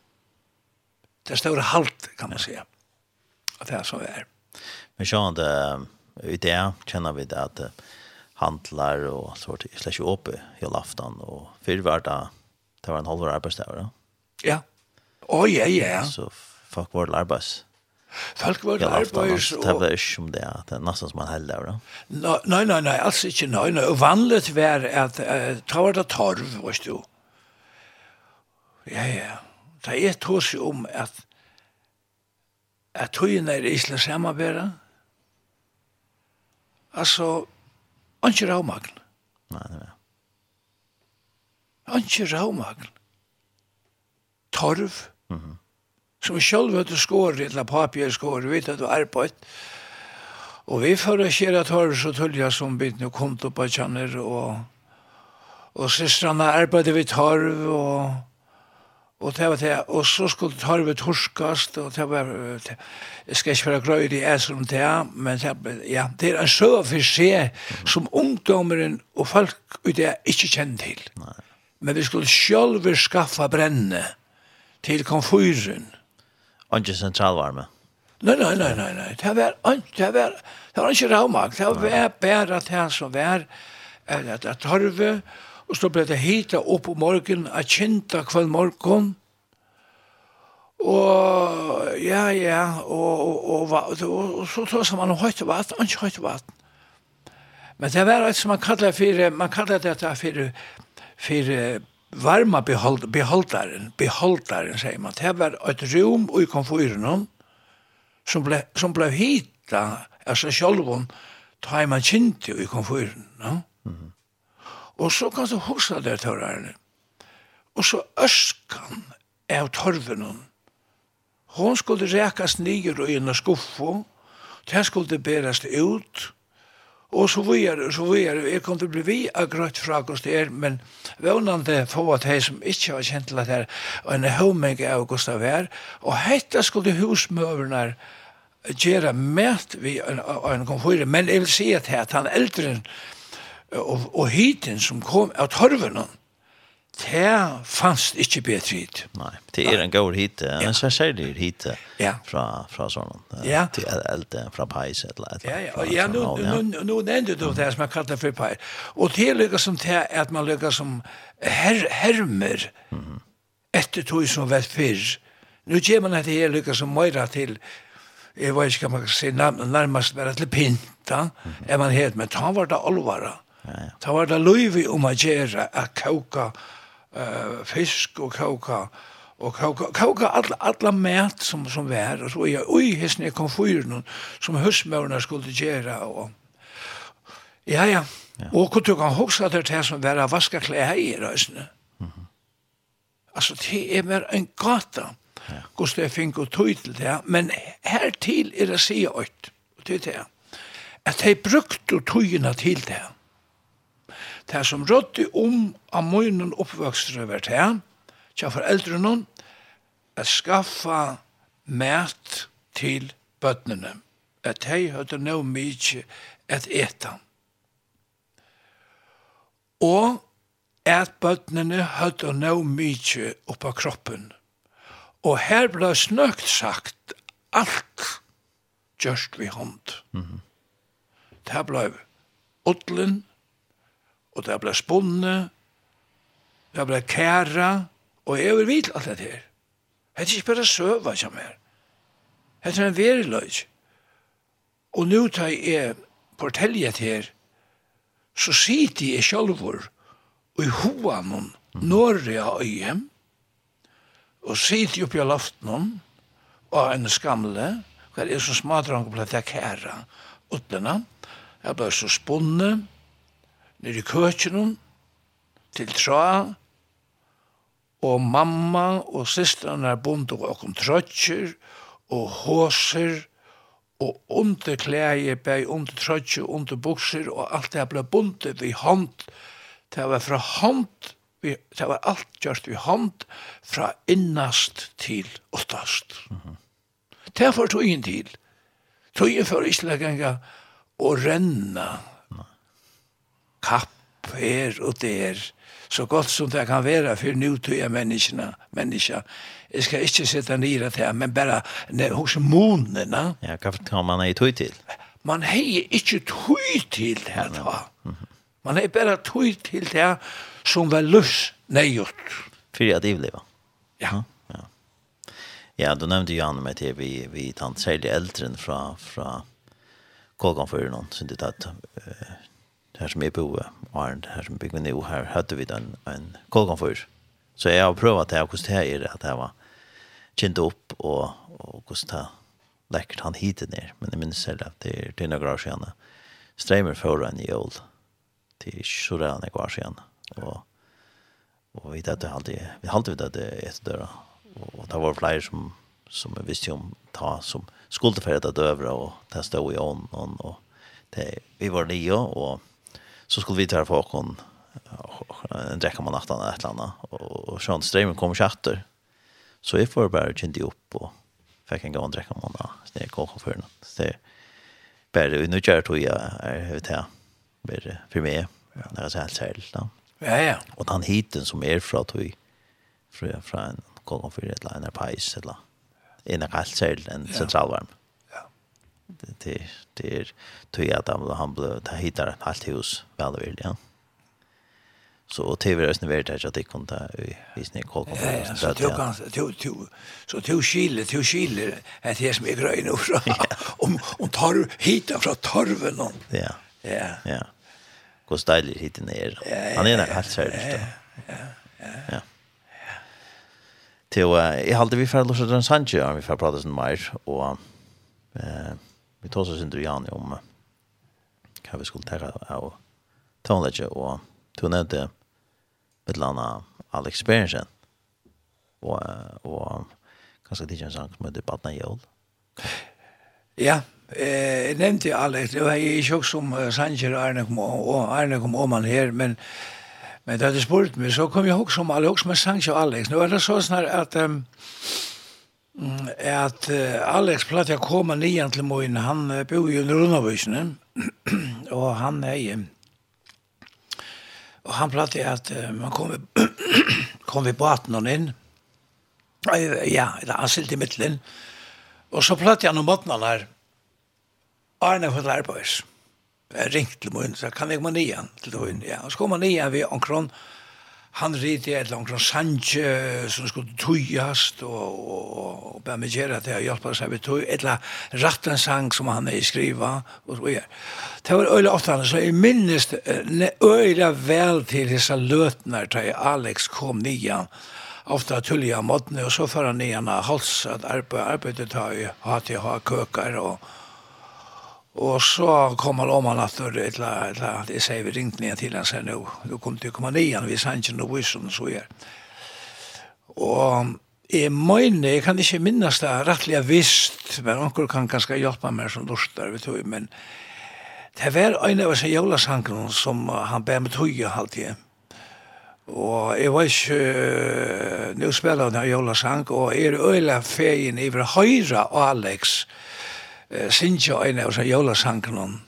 Det større halt, kan man säga. Og det er som er. Men sjående, i det kjenner vi det at handlar och så vart slash upp hela aftan och för det var en halvår arbeidsdag då. Ja. Oj ja ja. Så fuck vart arbeids. Folk var det arbeids og... Det var ikke som det, det er nesten som man heller da. Nei, nei, nei, altså ikke, nei, nei. Vanligt var at uh, ta var det torv, vet du. Ja, ja. Det er tås jo om at at togene er isla samarbeidet. Altså, Anki raumagn. Nei, nei, nei. Anki raumagn. Torv. Mm -hmm. Som sjálf du skåret, eller papir skåret, vi vet at du er på et. Og vi får å kjera torv så tullja som bit nu kom til på kjanner, og, og systrarna arbeidde vi torv, og Og det var det, og så skulle torvet torskast, og det var, jeg skal ikke være grøy i æser om det, men det, ja, det er en søv for seg som ungdommeren og folk ute er ikke kjenner til. Nei. Men vi skulle selv skaffa brenne til konfyren. Ikke sentralvarme? Nei, nei, nei, nei, nei. Det var, det var, det var ikke ravmag, det var bare det som var, at tarve, Og så ble det hita opp om morgen, a kjenta kvall morgen. Og ja, ja, og, og, og, og, så tog som man høyt vatten, ikke høyt vatn. Men det var et som man kallar for, man kallar det for, for varma behold, beholdaren, beholdaren, sier man. Det var et rom i konfyren som ble, som ble hita, altså sjolvun, ta man kjente i konfyren. No? Mm -hmm. Og så kan du huske det tørrerne. Og så øskan av torven Hon skulle rekas nyer og inn og skuffo. Det skulle beres ut. Og så var og så videre. Jeg kom til å bli vi av grøtt frakost der, men vånande få at jeg som ikke har kjent til at det er en høymeng av Gustav her. Og hette skulle husmøverne gjøre mæt vi en, en konfyrer. Men jeg vil si at han eldre og, og hiten som kom av torvene, det fanns ikke bedre hit. Nei, det er en god hit, en særlig hit ja. fra, fra sånn, ja. til eldre, fra pais, et eller et Ja, ja, fra, ja, nå, nå, nå nevnte du det som jeg kallte for pais. Og det lykker som til at man lykkes som her, hermer mm -hmm. etter tog som vet fyrr. Nå gjør man at det her lykkes som møyre til jeg vet ikke hva man kan si, nærmest bare til pinta, mm -hmm. er man helt, men ta var det alvara ja. Ta var det løyvi om å gjøre å koka uh, fisk og koka og koka, koka alla, alla mat som, som var, og så er jeg ui hissen i konfyren som husmørene skulle gjøre, og ja, ja, ja. og kunne du kan hoksa det er som var vaska klær i røysene. Mm -hmm. Altså, det er mer en gata, ja. hvordan jeg finner og tøy til det, men hertil er det sier øyt, og det er det, at de brukte tøyina til det, Det som rådde om av munnen oppvøkstre var til, tja foreldrene, at skaffa mat til bøtnene, at de hadde nå mye et eta. Og at bøtnene hadde nå mye oppa kroppen. Og her ble snøkt sagt alt gjørst vi hånd. Mm -hmm. Det ble odlen, og det ble spunne, det ble kæra, og jeg vil vite alt dette her. Det er ikke bare søva som er. Det er en veriløg. Og nå tar jeg fortellet her, så sitter jeg sjølver og i hoanen når jeg har øyem, og sitter oppe i laften og en skamle, hva er så smadrang på at kæra utlena, jeg ble så spunne, nere i køkenen, til tra, og mamma og systrene er bundet og kom trøtjer, og håser, og underklæje, bei under trøtje, under bukser, og alt det ble bundet vi hånd. Det var fra hånd, det var alt gjort vi hånd, fra innast til åttast. Mm -hmm. Det var tog inn til. Tog inn for ikke og renna kapp her og der, så godt som det kan være for nu til jeg menneskene, mennesker. Jeg skal ikke sitte nere til, men bare ne, hos månene. Ja, hva kan man ha i tøy til? Man har ikke tøy til det da. Man har bare tøy til det som var løs nøyot. Fyrir at ivleva. Ja. ja. Ja, du nevnte jo Anne med til vi, vi tant særlig eldren fra, fra Kolgan for noen, så det at her som jeg på og her som bygger nå, her hadde vi den en kolgan før. Så jeg har prøvd det, og hvordan det er at jeg var kjent opp, og, og hvordan det lekkert han hit ner, men jeg minns selv at det er til noen år siden. Streimer foran i ål, til så rann jeg var siden. Og, og vi hadde alltid, vi hadde vi det etter døra, og det var flere som, som jeg visste om ta, som skulle ferdig døvra, og det stod i ånden, og det, vi var nye, og så skulle vi ta på kon en dräcka man natten ett landa och och sjön strömmen kom chatter. Så jag får bara kände upp och fick en gång dräcka man där. Så det kom för något. Så det bara nu kör tror jag är vet jag. Blir för mig. Det är så helt särskilt då. Ja ja. Och han hiten som är från tror från från kom för ett landa pais eller en kallt särskilt en centralvärme. Ja det det är tror jag att han blev ta hittar ett helt hus väl det vill ja. Så och tv är vet jag att det kunde där i visning koll på. Så det kan så så så skille så skille att det som är grej nu så om om tar hitar från torven någon. Ja. Ja. Ja. Går styligt hit ner. Han är helt seriös. Ja. Ja. Ja til uh, jeg halte vi fyrir lusar den Sanchez om vi får prata sin mer og eh vi tar oss inte igen om hva vi skulle ta av tonelage og du nevnte med landa Alex Berensen og, og kanskje det er en sang som heter Badna Jøl Ja, eh, jeg nevnte Alex, det var ikke også som Sanger og Arne kom om han her, men Men da du spurte meg, så kom jeg også om Alex, også med Sanger og Alex. Nå er det sånn at um, at Alex platt jeg koma nian til moin, han bor jo i Rundavøysene, og han er og han platt jeg at man kom, kom vi baten og inn, ja, han silt i middelen, og så platt jeg noen måten her, Arne for Lærbøys, jeg ringte til moin, så kan jeg komme nian til moin, ja, og så kom han nian vi omkron, og han rite et langt grann sanje som skulle tøyast og, og, og be meg gjøre til å hjelpe seg med tøy, et eller rett en sang som han er skriva, og så gjør. Det var øyla åttane, så jeg minnes øyla vel til disse løtene til Alex kom nian, ofta tullia modne, og så fyrir han nian hals at arbeid, arbeidet tar jo hatt i ha køkar og, Og så kom han om han at det er et eller jeg sier vi ringte ned til han sier nå, du kom til å komme ned igjen, vi sa ikke noe visjon, så gjør. Og jeg mener, jeg kan ikke minnes det rettelig visst, men noen kan ganske hjelpe meg som lortar, vet du, men det var en av seg jævla som han ber med tøye halvtid. Og jeg var ikke, uh, nå spiller han jævla sang, og jeg er øyla feien i høyre Alex, og eh, Sintja en av seg jolasangen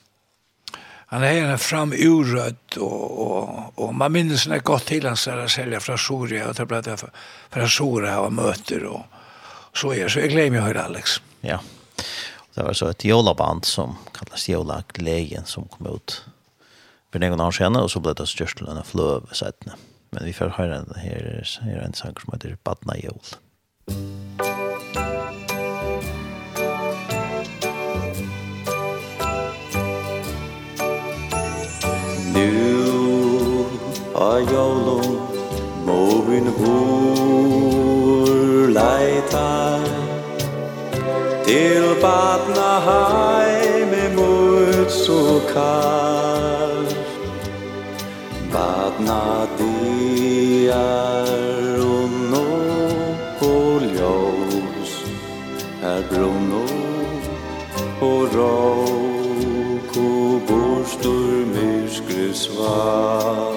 Han er henne fram urødt, og, og, og man minnes er godt til hans der selja fra Soria, og det ble det fra Soria og møter, og så er så jeg glemmer jo høyre Alex. Ja, det var så et jolaband som kallas Jola Glegen som kom ut for noen år senere, og så ble det størst til denne fløvesetene. Men vi får høre her, her er en sang som heter Badna Jol. Badna Jol. Nu a jólum Móvin húr leita Til batna heimi mút svo kall Batna diar. svar.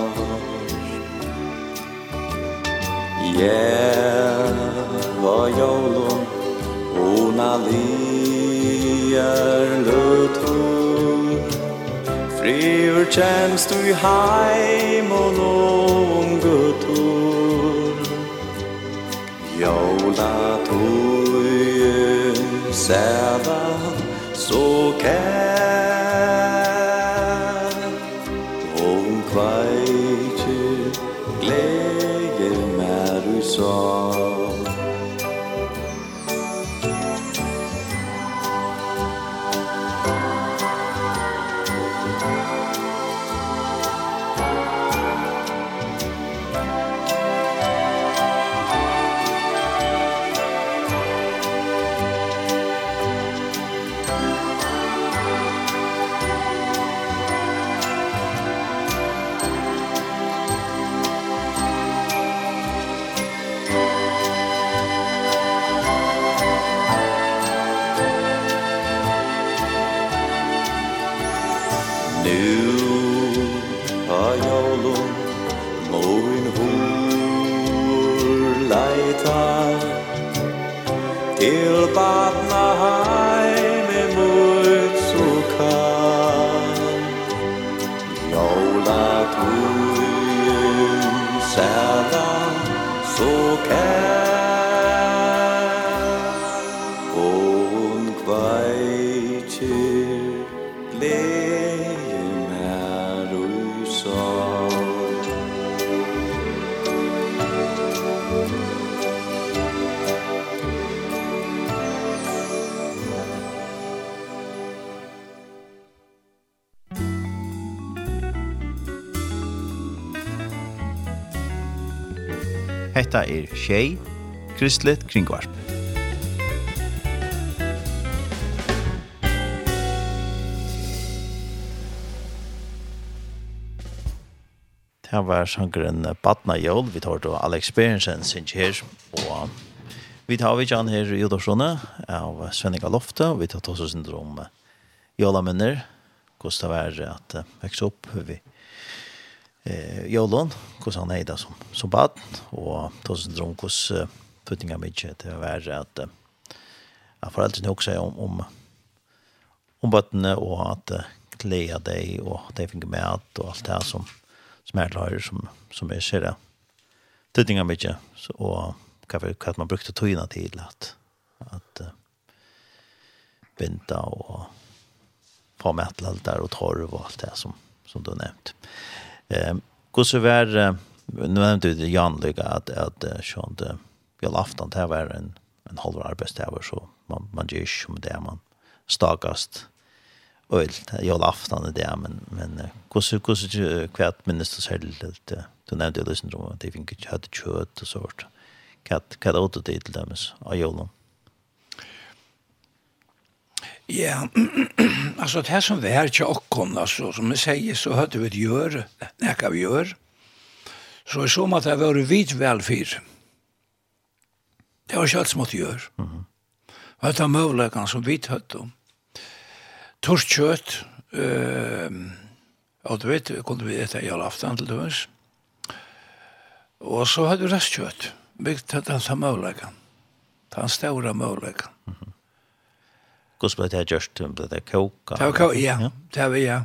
Var jólum Ona liar lötum Friur tjänst du heim og lån guttur Jóla tøyen sæva så kær Til badna heime mot sukkan jóla tuin sælan so kær. Hetta er Shay Kristlet Kringvarp. Det var sangren Batna Jol, vi tar til Alex Berensen, sin her, og vi tar vi kjenne her i Udorsjone av Svenninga Lofte, og vi tar til oss syndrom Jola Minner, hvordan det var at vekse opp, vi eh Jolon, hur han är som som bad och då så drog oss puttinga mycket det var att jag får alltid nog säga om om om bøttene och att klä dig och det fick med att och allt det här som som är lärare som som är ser puttinga mycket så och kaffe hva man brukte tøyna til at att att vänta och få mätla allt där och torv och allt det som som du nämnt. Eh, går så var nu nämnde du Jan Lyga att att sånt vi har haft det var en en halv arbetstid så man man ger ju med det man starkast öl jag har haft det där men men hur så hur så kvart minst så helt du nämnde det det att det fick inte hade kött och sånt kat kat åt det till dem så ajolom Ja, altså det som vi er ikke kom altså, som vi sier, så hade vi det gör när kan vi gjør. Så er som at det var vidt velfyr. Det var ikke alt själv smått gör. Mhm. Vad det var möjligheten som vi hade om. kjøtt, øh, og du vet vi kunne vi etter i alle aften til dörs. Og så hadde vi restkjøtt. Vi hade den möjligheten. Den stora möjligheten. Mhm. Hvordan ble det gjørst? Ble det koka? Det var koka, ja. Det var, ja.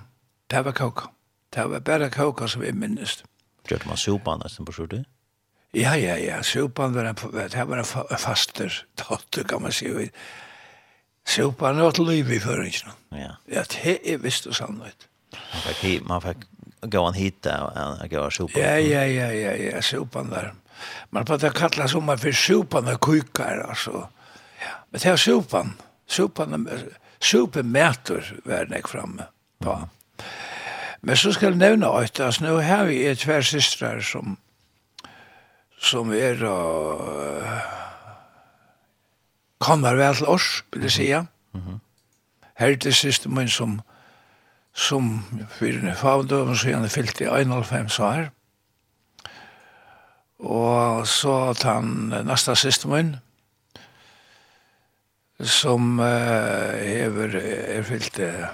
Det var koka. Det var bare koka som vi minnes. Gjørte man sopan nesten på skjortet? Ja, ja, ja. Sopan var en, det var en faster datter, kan man si. Sopan var et liv i føringen. Ja. Ja, det er visst og sannhet. Man fikk, man fick gå han hit där och gå och sopa. Ja, ja, ja, ja, ja, sopan där. Man det kallas om man för sopan och kukar alltså. Ja, men det är sopan supermæter var jeg framme på. Men så skal jeg nevne at altså, nå har vi et tver systrar som som er uh, kommer vel til oss, vil jeg sige. Mm -hmm. Her er det siste min som som fyrir fagdøven så gjerne fyllt i 91 år. Og så tar han næsta siste min, som uh, hever er fyllt uh,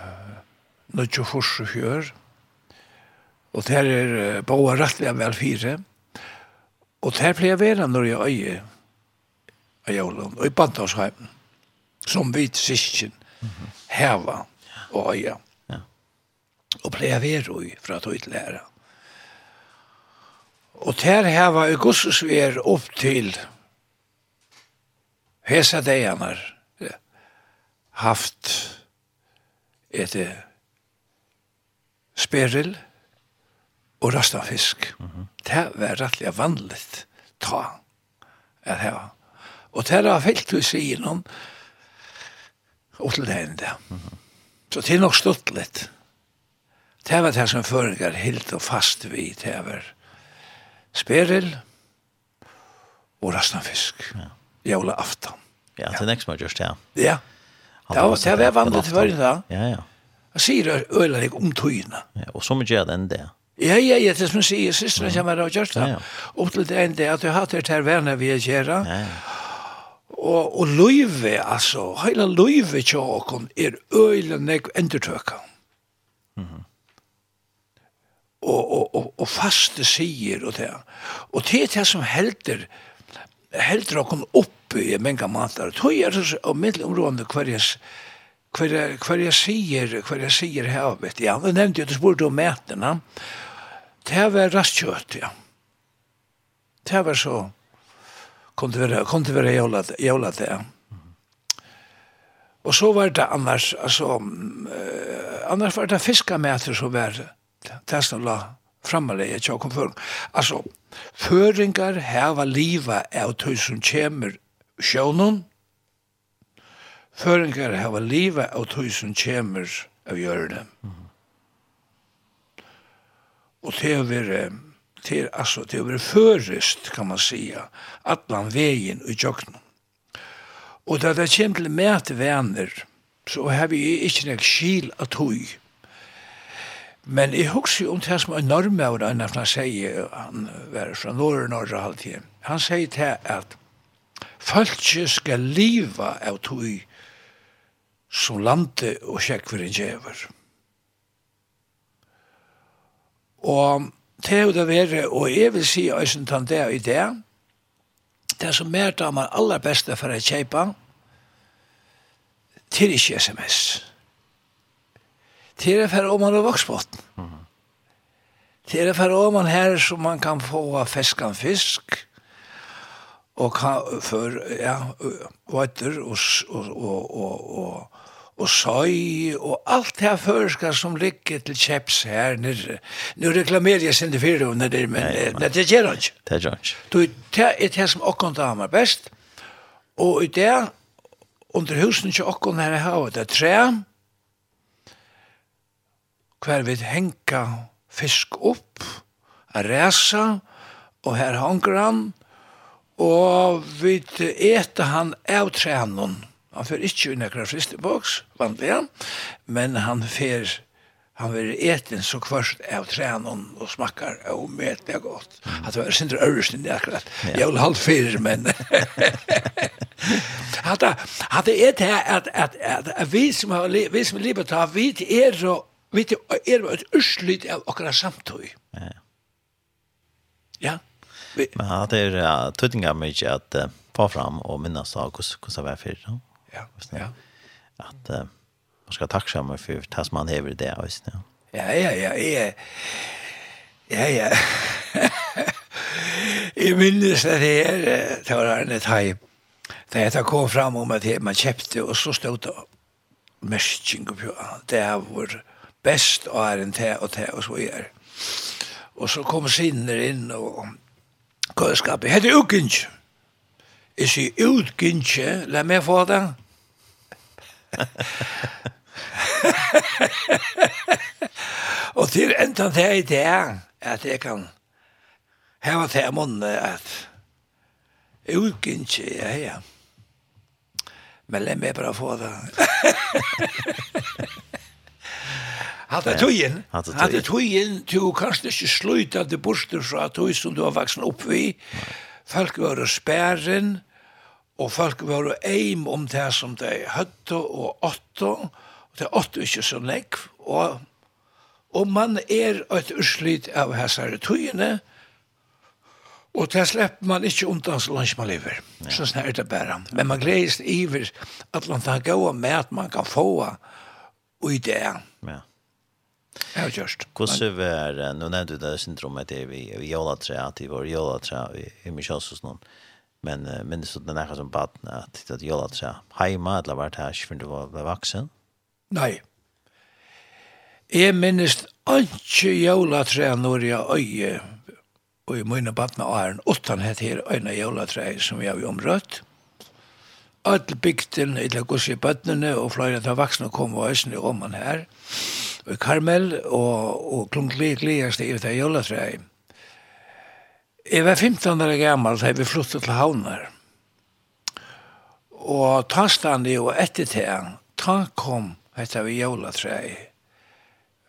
24 fjør. Og der er uh, boa rettelig vel fire. Og der pleier vera når jeg øye av jævlen, og i Bandarsheimen, som vi sysken mm -hmm. heva og øye. Ja. Og pleier vera i fra tog til lære. Og der heva i er opp til hesa dejanar haft et speril og rasta fisk. Mm -hmm. Det var rettelig vanligt ta at her. Og det har fyllt hos i noen og til det enda. Mm. Så det er nok stått litt. Det var det som føringer helt og fast vi det var speril og rasta fisk. Ja. Jævla aftan. Ja, det er nekst man just, ja. Ja. Ja, det var vanligt för det. Ja, ja. Jag säger ölen jag om tygna. Ja, och så mycket den det. Ja, ja, ja, det som jag säger, systrarna kommer att ja, det. opp til det enda, at du har det her venner vi er gör. Ja, ja. Og, og løyve, altså, hele løyve tjåkon er øyla nek endertøkka. Mm. Og, og, og, og faste sier og det. Og det er det som helder heldur okkur oppi i menga matar. Tøy er så og mittelområdene hverjas hver, hver jeg sier, hver jeg sier havet, ja, men nevnte jo, du spurte om metene, det var rastkjøtt, ja. Det var så, kunde det være, kom det være jævla det, Og så var det annars, altså, uh, annars var det fiskamæter som var, det som la fremme det, jeg tjokk om før. Altså, Føringar heva liva av tøy som kjemur sjånun. Føringar heva liva av tøy som kjemur av hjørne. Mm. Og det er vire, det er altså, det er vire førest, kan man sija, atlan vegin i tjøknum. Og da det kommer til mætevenner, så har vi ikke nek skil av tøy. Men jeg husker jo om det som er norme av det, han sier, han var fra norr norra halvtid, han sier til at Fölkje skal liva av tog som lande og sjekk for en djever. Og det er jo det være, og jeg vil si æsen tann det i det, det som mer tar man aller beste for å kjeipa, til ikke sms til å fære om man er voksbåten. Mm -hmm. Til å fære om man her som man kan få feskan fisk, og kan, for, ja, vøtter og, og, og, og, og og søy og alt det her føreska som ligger til kjeps her nere. Nå reklamerer jeg sinde fire om det, men nei, det gjør han ikke. Det gjør han ikke. Du, det er det som okkon damer best, og i det, under husen ikke okkon her har det tre, hver vi henka fisk opp, a resa, og her honker han, og vi eta han av trænen. Han fer ikkje unna kvar fristiboks, men han fer han ver eten så kvart av trænen og smakkar og met det godt. At det var sindre ørsten det akkurat. Jeg vil halde fyrir, men... Hatta, hatta er det at, at, at, at vi som har vi som har livet av, vi er og vet du, er det et urslut av akkurat samtøy. Ja. Ja. Vi, Men ja, det er ja, tøttinga mycket at uh, få fram og minnes av hvordan det var för No? Ja, ja. At uh, man skal takke sammen for det som man hever det av. Ja. ja, ja, ja, ja. Ja, ja. Jeg minnes det her, det var en time, da jeg kom fram om at man kjøpte, og så stod det merking på det var best og er en te og te og så er. Og så kom sinner inn og køleskapet. Hette Ukinj. Jeg sier utgynns, la meg få det. og til enda det i det at jeg kan heva til munne, at utgynns, ja, ja. Men la meg bare få det. Hatt det tøyen. Hatt det tøyen. Du kan ikke sluta det borster fra tøy som du har vaksen opp vi. Folk var spæren, og folk var eim om det som de høtte og åtte, og det åtte ikke så nekv, og, og man er et urslit av hessare tøyene, Og det slipper man ikke undan så langt man lever. Ja. Så sånn er det bare. Men man gleder seg iver at man kan gå med at man kan få og i det. Ja. Ja, just. Hvordan var, nå nevnte du det syndromet til vi i Jolatra, at vi var i Jolatra i Mishalsus noen, men minnes du den nækka som baden, at det var Jolatra heima, eller var det her, for du var vaksen? Nei. Jeg minnes ikke Jolatra når jeg øye, og i mine baden åren, æren, utan hette her øyne Jolatra som jeg har omrøtt, all bygden, eller gos i bøttene, og flere av vaksne kom og øsne om man her, og Karmel, og, og klunkli gliast i det jolletræi. Jeg var 15 år gammal da vi flyttet til Havnar. Og tastande og etter til, ta kom hetta vi jolletræi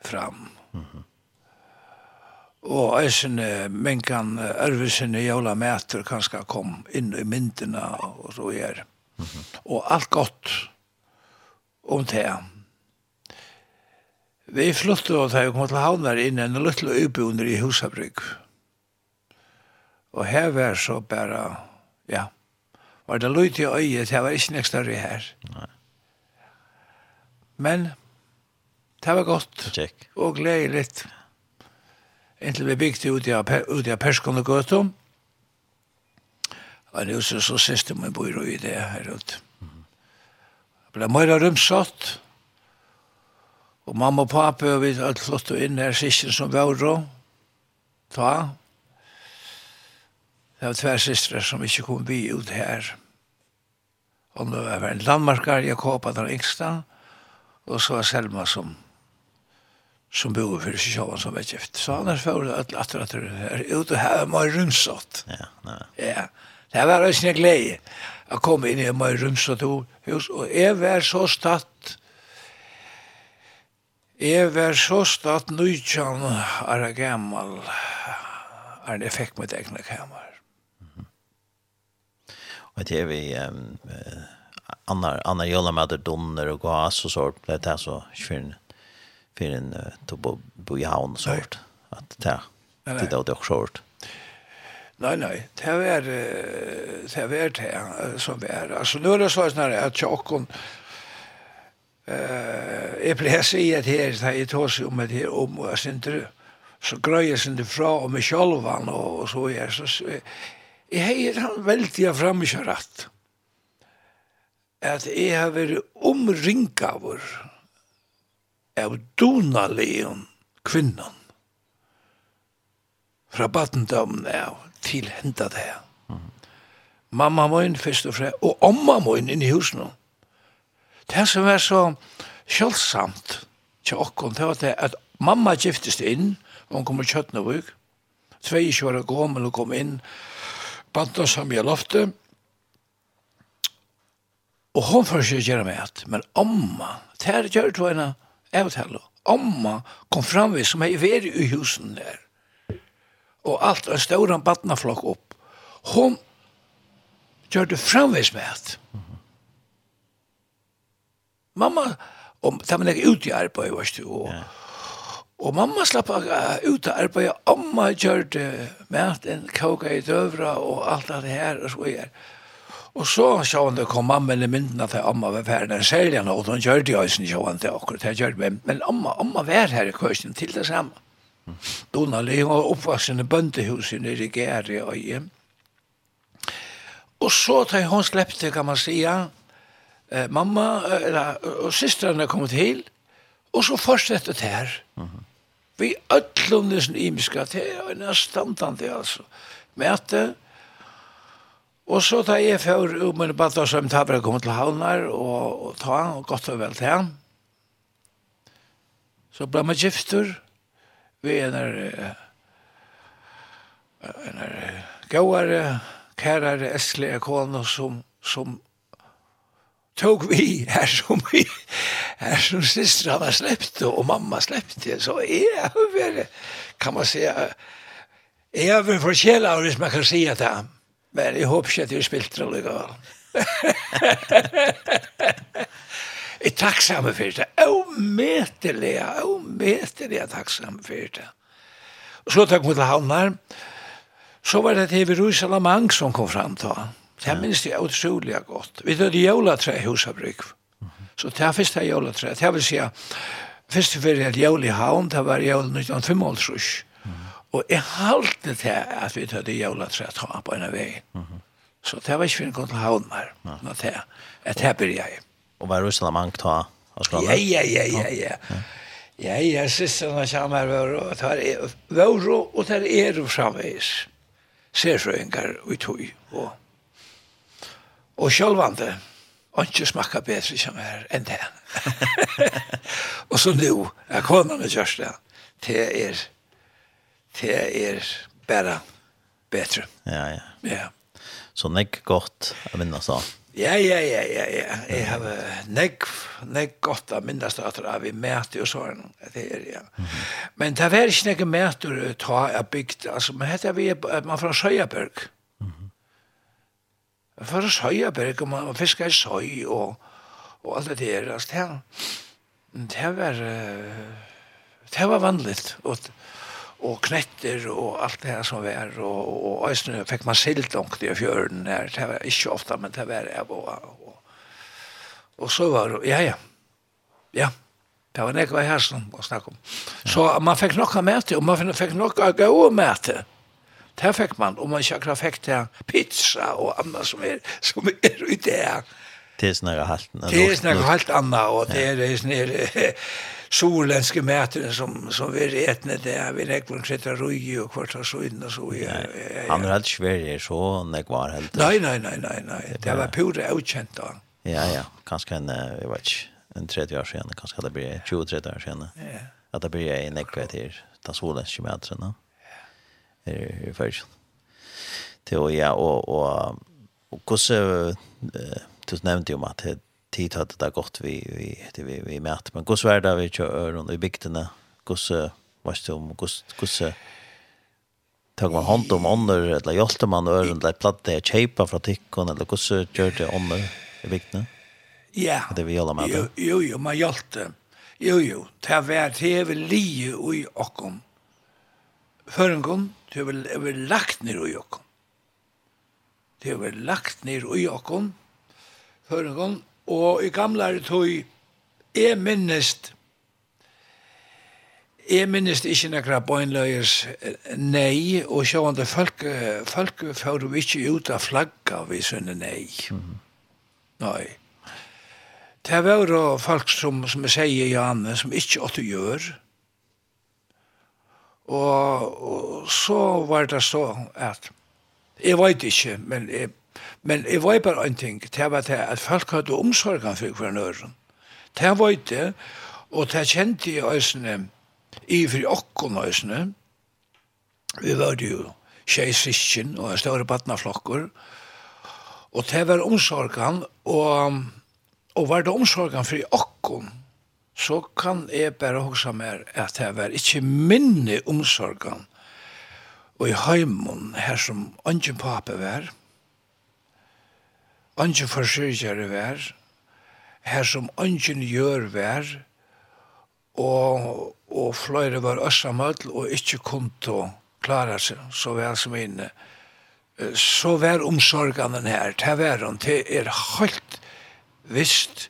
fram. Mm -hmm. Og eisene, mengan, ørvesene, jola meter, kanskje kom inn i myndina og så gjør. Og alt godt om det. Vi flyttet og det kom til havnar inn en lille øybunder i Husabrygg. Og her var så bare, ja, var det løyt i øyet, det var ikke nek større her. Nei. Men det var godt Check. og gledelig. Inntil vi bygde ut i, ut i Perskon og Gøtum, Og er så, så siste man bor i det her ut. Det ble mer rumsatt. og mamma og pappa, og vi hadde flott og inn her siste som var da, ta. Det var tver sistre som ikke kom vi ut her. Og nå var en landmarkar, Jakoba den yngste, og så var Selma som som bor för sig sjåan som er gift. Så annars får det at att det är ute här mer rymsåt. Ja, nej. Ja. Det var også en glede å komme inn i meg rumstatorhus, og jeg var så statt, jeg var så statt nøytjan er gammal, er det fikk mitt egne kammer. Og det er vi, um, annar annar jolla med donner og gas och sånt det där så för fyrir en to bo bo i havn sort. Att ta det då dock sort. Nei, nei, det var det var det som var. Altså, nu er det sånn her at tjokken eh, jeg pleier å i at her, da jeg tås om at her om, og jeg synes så grøy jeg synes fra om meg sjolvan, og, og så er så, jeg heier han veldig av rett at jeg har vært omringet av donaleon kvinnan fra battendømmen av til henda det her. Mm. Mamma min først og fremst, og omma min inn i husen. Det som er så kjølsamt til okkon, det var det at mamma giftest inn, og hun kom i Kjøtnavuk, 22 år gammel og kom inn, bandet som jeg lovte, og hun får ikke gjøre med men omma, det er gjør det henne, jeg vet heller, omma kom fram vi som er i veri i husen der, og alt en stauran badnaflokk opp. Hon gjør det framvis med at. Mamma, og det var ikke ut i arbeid, vet du, og, og mamma slapp ut i arbeid, amma gjør det med at en kåka i døvra og alt det her og så gjør. Og så sa hun det kom mamma i mynden at amma var ferdig særlig han, og hun gjør det jo ikke, han til akkurat, det gjør det, men amma, amma var her i køsten til det samme. Mm Mm. Donali var oppvaksen i bøndehuset nere i Gære og hjem. Og så tar hun slepte, kan man sige, eh, mamma eller, og systrene kom til, og så fortsätter det her. Mm -hmm. Vi ødlom nesten imiska det er en er standande, altså. Mæte, og så da jeg før, og min bad var som tabra kom til havnar, og, og ta, og godt og vel til han. Så ble man gifter, vi er en en gåare, kærare, æstlige kone som, som tog vi her som vi, her som systra var släppt og mamma släppte, så er jeg kan man säga, jeg er vel kjela hvis man kan si at det men jeg håper ikke at jeg spilte det likevel er takksamme for det. Åmetelig, åmetelig er takksamme for det. Og så takk mot havnar, så var det TV Rusalamang som kom fram til. Det minns det utrolig godt. Vi tog jævla i husabrygg. Så det er første jævla tre. Det vil si, første fyrir det jævla i havn, det var jævla 1955. Og jeg halte det at vi tog jævla tre ta på en vei. Så det var ikke fyrir en kontrollhavn mer. Det er det jeg och var russla mank ta. Ja ja ja ja ja. Ja ja, systrarna kommer var och tar var och tar er framvis. Ser så enkar och tog och och självande. og ikke smaka bedre som här enn det. og så nu, jag kommer med Kjörsten. Det är, det er bara bedre. Ja, ja. Ja. Så det är gott att vinna så. Ja, ja, ja, ja, ja. Jeg har nekk, nekk godt av minnastater av vi mæter og sånn. Det er, ja. Men det er ikke nekk mæter å ta av bygd. Altså, man heter vi, man fra Søyaberg. Man fra Søyaberg, og man fisker i Søy og, og alt det der. Altså, det, det var, det var vanligt. Og og knetter og alt det her som var, og, og øyne fikk man sildongt i fjøren der, det var ikke ofte, men det var jeg og, og, og så var det, ja, ja, ja, det var nekva her som var snakk om. Så man fikk nokka med og man fikk nokka gode med det. Fikk man, og man ikke akkurat fikk det pizza og annet som er, som er ute her. Det er snakka halten. Det er snakka halt annet, og det er snakka solenske mätaren som som vi etne det är vi räknar sitte röj og kvart og så inn og så ja. Han er helt svär så när var helt. Nei, nei, nei, nei, nei, Det var pure utkjent da. Ja ja, kanskje en jeg vet ikke, en 30 år siden, kanskje det blir 20 30 år siden. Ja. At det blir en näcka til ta solenske mätaren då. Ja. Det først. Det och ja og, og, og hvordan, så du nevnte jo om det tid hade det gått vi vi det vi vi märkt men kus var där vi kör runt i bygderna? Kus vad står om kus kus tog man hand om andra eller hjälpte man öron där platta chepa från tickon eller kus det om i bygderna? Ja. Det vi alla med jo jo, jo man hjälpte jo jo. Det var tv lie och i okom förrän det var väl lagt ner i okom det var lagt ner i okom förrän Og i gamlare tog, jeg minnest, jeg minnest ikke nekra bøgnløyers nei, og sjående folk, folk får vi ikke ut av flagga vi sønne nei. Mm -hmm. Nei. Det er jo folk som, som jeg sier, Janne, som ikke åtte gjør, og, og så var det så at, jeg vet ikke, men jeg Men jeg var bare en ting, det var det at folk hadde omsorgen for hver nøren. Det var det, og det kjente jeg øsene, i for okken øsene, vi var jo tjej sysken og en større badnaflokker, og det var omsorgen, og, og var det omsorgen for okken, så kan jeg bare huske meg at det var ikke minne omsorgen, og i heimen her som ønsken pape var, Ongen forsyrkjere vær, her som ønsken gjør vær, og, og fløyre var øssamøll og ikkje kunto klare seg så vel som inne. Så vær omsorgene her, til vær hun, til er helt visst,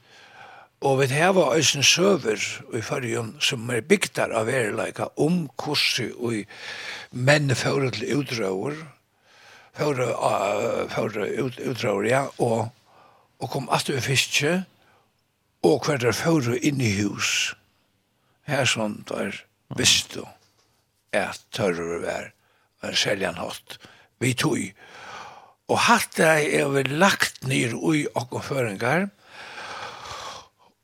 og vi heva øysen søver i fyrjun som er bygdar av verleika, om kurset og menn fyrir til utdraur, for, uh, for ut, utrøver, ja, og, og kom alltid i fiske, og hver der for inn i hus. Her sånn der visst du at tørre var en seljan hatt vi tog. Og hatt det er vi lagt ned ui åkken føringar,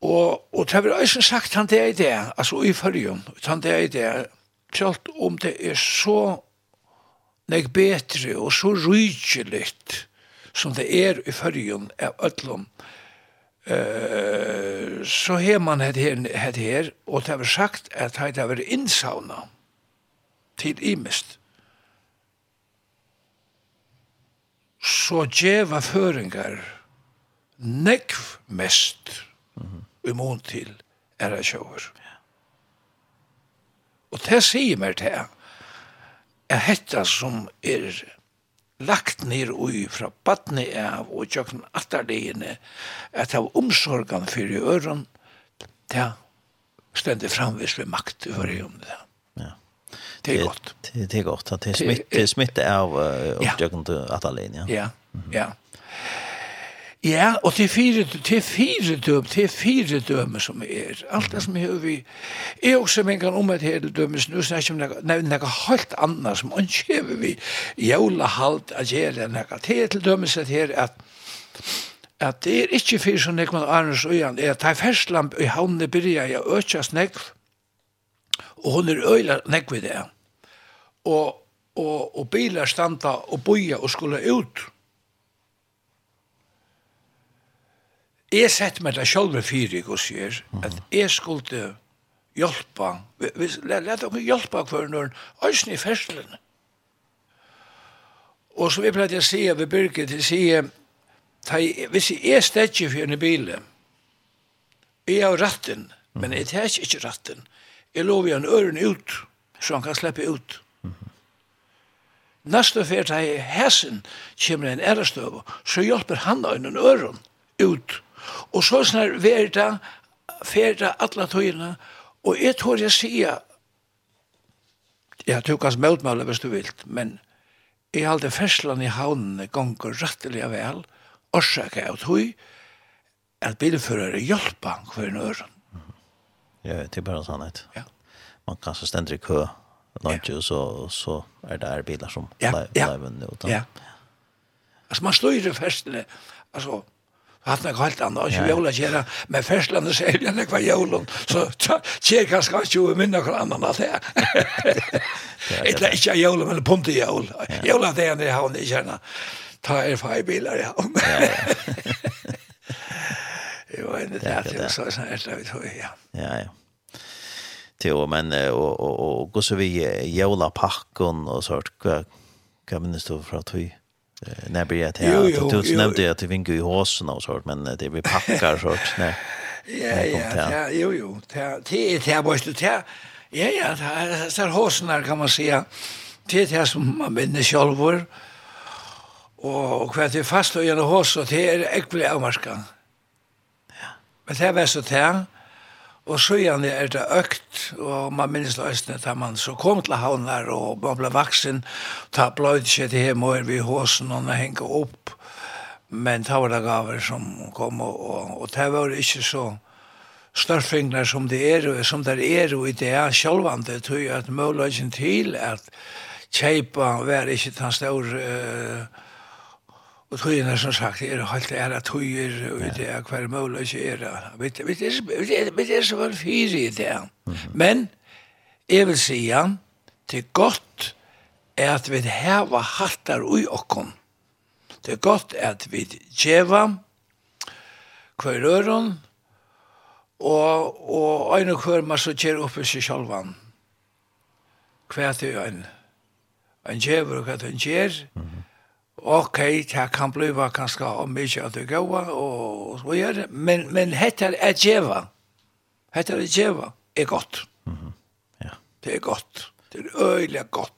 Og, og det har også sagt han det er det, altså i førjen, han det er det, selv om det er så nek betri og så rydgjeligt som det er i fyrjun av öllum uh, så har man het her, het her og det har sagt at det har vært innsauna til imist så djeva føringar nekv mest mm -hmm. til er sjåur. Og det sier meg til er hetta som er lagt ned ui fra badne av og tjøkken atterligene at av omsorgan fyrir øren det stender framvis ved makt i fyrir om det. Ja. Det er godt. Det, det er godt at det smitte, smitte av uh, opptjøkken til atterligene. Ja, ja. Mm -hmm. ja. Ja, og til fire, til fire døm, til fire døm som er. Alt det som er vi, er også men kan om et hele døm, nu snakker jeg om noe, noe helt annet som ønsker vi jævla at gjøre noe til til døm, at her at at det er ikke fyrir som nekman Arnes Øyan, er at det er ferslamp i havnene byrja i å Øtjas nekv, og hun er øyla nekv i det. Og, og, og bilar standa og boja og skulle ut, Jeg sett meg det selv fyrig og sier at jeg skulle hjelpa, let dere hjelpa hver når øyne i ferslene. Og så vi pleide å si, vi byrket til å si, hvis jeg er stedje for en bil, jeg har ratten, men jeg tar ikke ratten, jeg lover en øren ut, så han kan slippe ut. Næste fyrt har jeg hæsen, kommer en ærestøv, så hjelper han en øren ut. Og så snar verda, ferda alla tøyna, og jeg tror jeg sier, jeg du kan smøtmale hvis du vilt, men jeg halte ferslan i havnene gonger rettelig vel, orsaka av tøy, at bilførere hjelper hver nøren. Ja, det er bare sannhet. Ja. Man kan så stendre i kø, lunch, ja. så, så er det her biler som ja. lever nå. Ja. Altså, man slår i festene, altså, hatt nok helt annet, ikke jævla kjera men ferslandet ser jeg nek var jævla, så kjæra skal ikke jo minne noen annan av det. Ikke ikke jævla, men punti jævla. Jævla det er i havn i kjæra. Ta er fag bilar i havn. Jo, det er det, så er det vi tog, ja. Ja, ja till men og og og gå så vi jola pakken og sånt Hva kan minns du fra tøy? när blir det här att du nämnde att det vingar i håsen och sånt men det blir packar sånt nej ja ja ja jo jo. Det är det här måste det ja ja så håsen kan man säga. Det är det som man vinner själv och kvar det fast och genom hås och det är äckligt avmarska men det är väl så det Og så igjen er det økt, og man minnes løsene da man så kom til havnar, og man ble vaksen, ta bløyd seg til hjemme og er vi i håsen, og man henger opp. Men det var det gaver som kom, og, og, og det var ikke så størfingler som det er, som det er i det er sjølvande, tror jeg at muligheten til at kjeipa var ikke den store uh, Og tøyene som sagt, er helt er at tog er og det er hver mål og ikke er. Vi er så vel fyre i det. Men jeg vil si det er godt at vi heva hattar ui okkom. Det er godt at vi djeva hver øron og, og øyne hver man så kjer oppe seg selv. Hva er det øyne. Han djever og hva han djer. Mm -hmm okej, okay, det kan bliva kanske om mycket at det går og så gjør det. Men, men heter er djeva. Heter er djeva er godt. Mm -hmm. ja. Det er godt. Det er øyelig godt.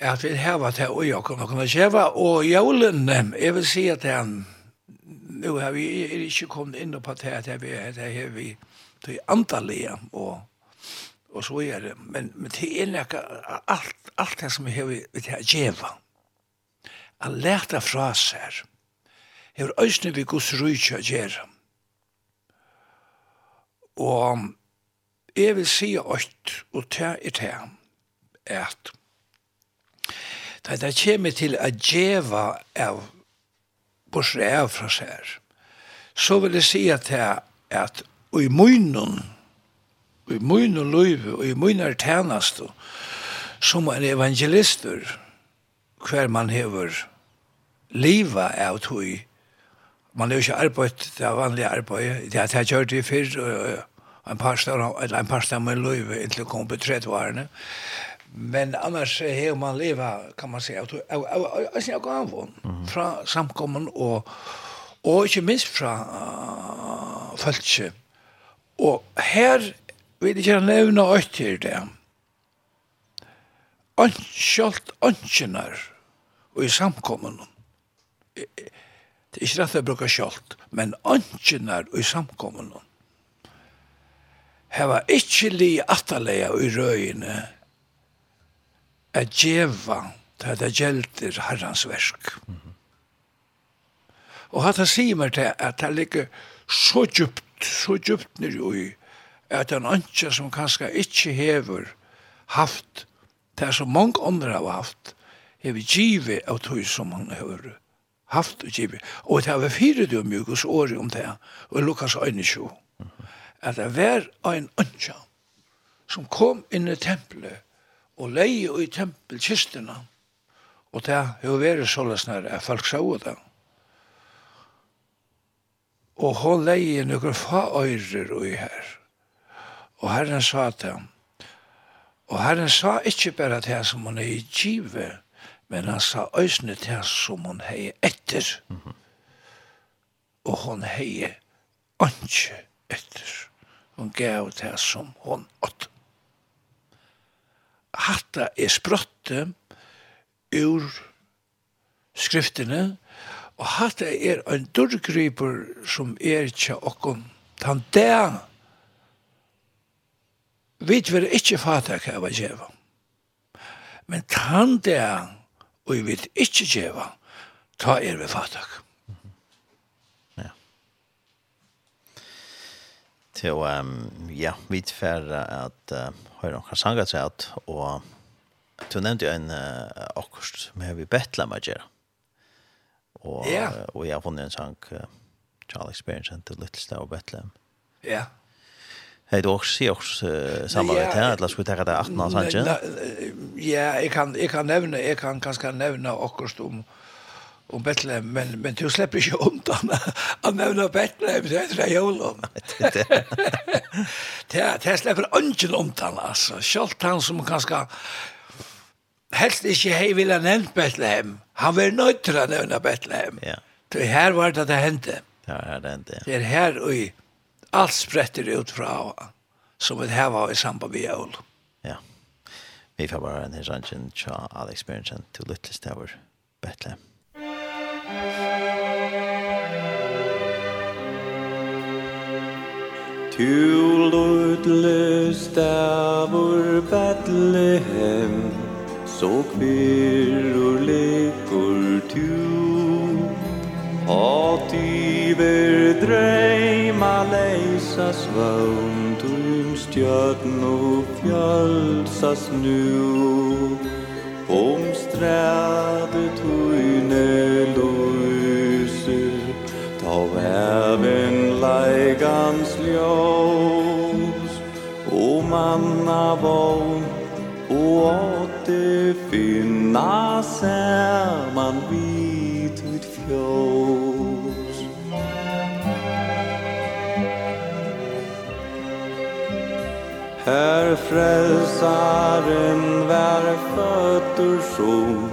Att vi har til å gjøre kommer kunna djeva. og jævlen, jeg vil si at han, nå har vi ikke kommet inn på det at det här vi, det här vi, det är antaliga og så er det, men, men det er nekka alt, alt det som vi har vi til å gjeva. A leta fra seg her, øysene vi gus rujtja djera. Og jeg vil si åkt, og ta er ta at da det kommer til å gjeva av bortsett av fra seg, så vil jeg si at det er at og i munnen i mun og løyve og i munar tænast som en evangelistur hver man hever liva av tog man er jo ikke arbeid det er vanlig arbeid det har jeg gjort i fyrr og en par steder eller en par steder med løyve inntil kom på tredvarene, men annars har man liva, kan man si, av sin avgång fra samkommen og og ikke minst fra uh, og her vil er ikke nevne åkt her det. Anskjalt anskjenar og i samkommun. Det er ikke rett å bruke skjalt, men anskjenar og i samkommun. Heva ikke li ataleia i røyene at djeva til det gjelder herrans versk. Og hatt han sier meg til at det ligger så djupt, så djupt nere i at en ønske som kanskje ikke hever haft det som mange andre har haft hever givet av tog som han hever haft og givet og det hever fire det om mjukos åri om det og Lukas øyne sjo at det var en ønske som kom inn i tempelet og leie i tempelkistene og det har vært så løsner at folk sa det og hun leie noen fa øyrer og i her Og Herren sa til ham. Og Herren sa ikke bare til ham som hun er i kjive, men han sa øsne til ham som hun er etter. Mm -hmm. Og hun er ikke etter. Hun gav til ham som hun åt. Hatta er sprøtte ur skriftene, og hatta er en dørgriper som er ikke okkom. Han der Vi vil ikke fatak av å gjeva. Men tan det og vi vil ikke gjeva, ta er vi fatak. Ja. Til, um, ja, vi tfer at uh, høyre omkring sangat seg at, og du nevnte jo en uh, akkurat som har vi betla med gjøre. Og, yeah. og jeg har funnet en sang uh, Charles Experience til Littlestad og Bethlehem. Ja. Yeah. Hei du også sier også samarbeid her, eller skulle vi tenke deg 18 år, sant ikke? Ja, jeg kan, jeg kan nevne, jeg kan kanskje nevne akkurat om, om Bethlehem, men, men du slipper ikke undan å nevne Bethlehem, det er tre jolom. Det slipper ungen undan, altså. Selv han som kanskje helst ikke hei ville nevnt Bethlehem, han var nødt til å nevne Bethlehem. Ja. Det her var det det hendte. Ja, det hendte, ja. Det er her og i Allt spretter ut fra som vi har i samband med jul. Ja. Vi får bare en hensyn til Alex Berensen til little Tower, Bethlehem. Tu Lytlis stavur Bethlehem, så kvirur og tu. Hat iver dreima leisa svön Tum stjötn og fjölsas nu Om stræde tøyne løyse Ta væven leigans ljós. O manna vogn og åtte finna saman vid vi ljós Her frälsaren var fötter som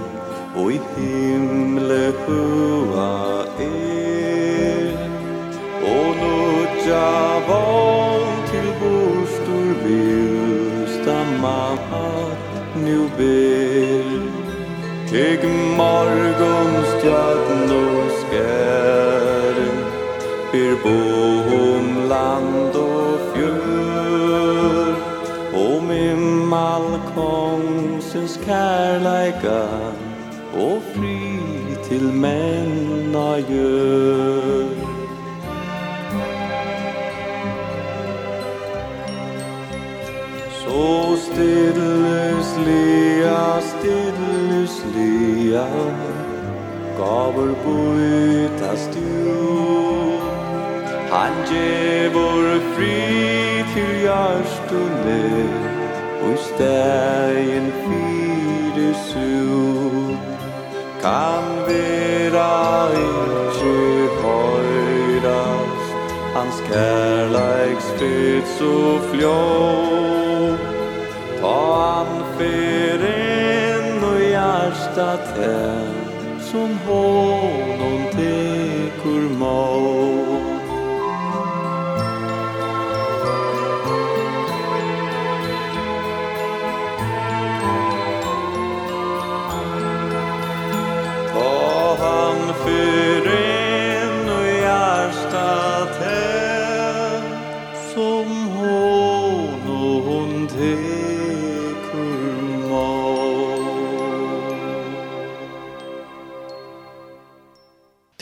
og i himle hua er. Og nudja von til bostor vilsta mat nu ber. Kik morgonstjärn og skæren Bir bo om land og fjör Om i malkongsens kärleikar Och fri til menna gjør Så still dia Gaver bytast du. Han gevor fri til jarstune Og stegen fyre sut Kan vera ikkje høyrast Hans kærleiks fyrt og flå. Ta han fyrt hjärtat än som honom tekur mat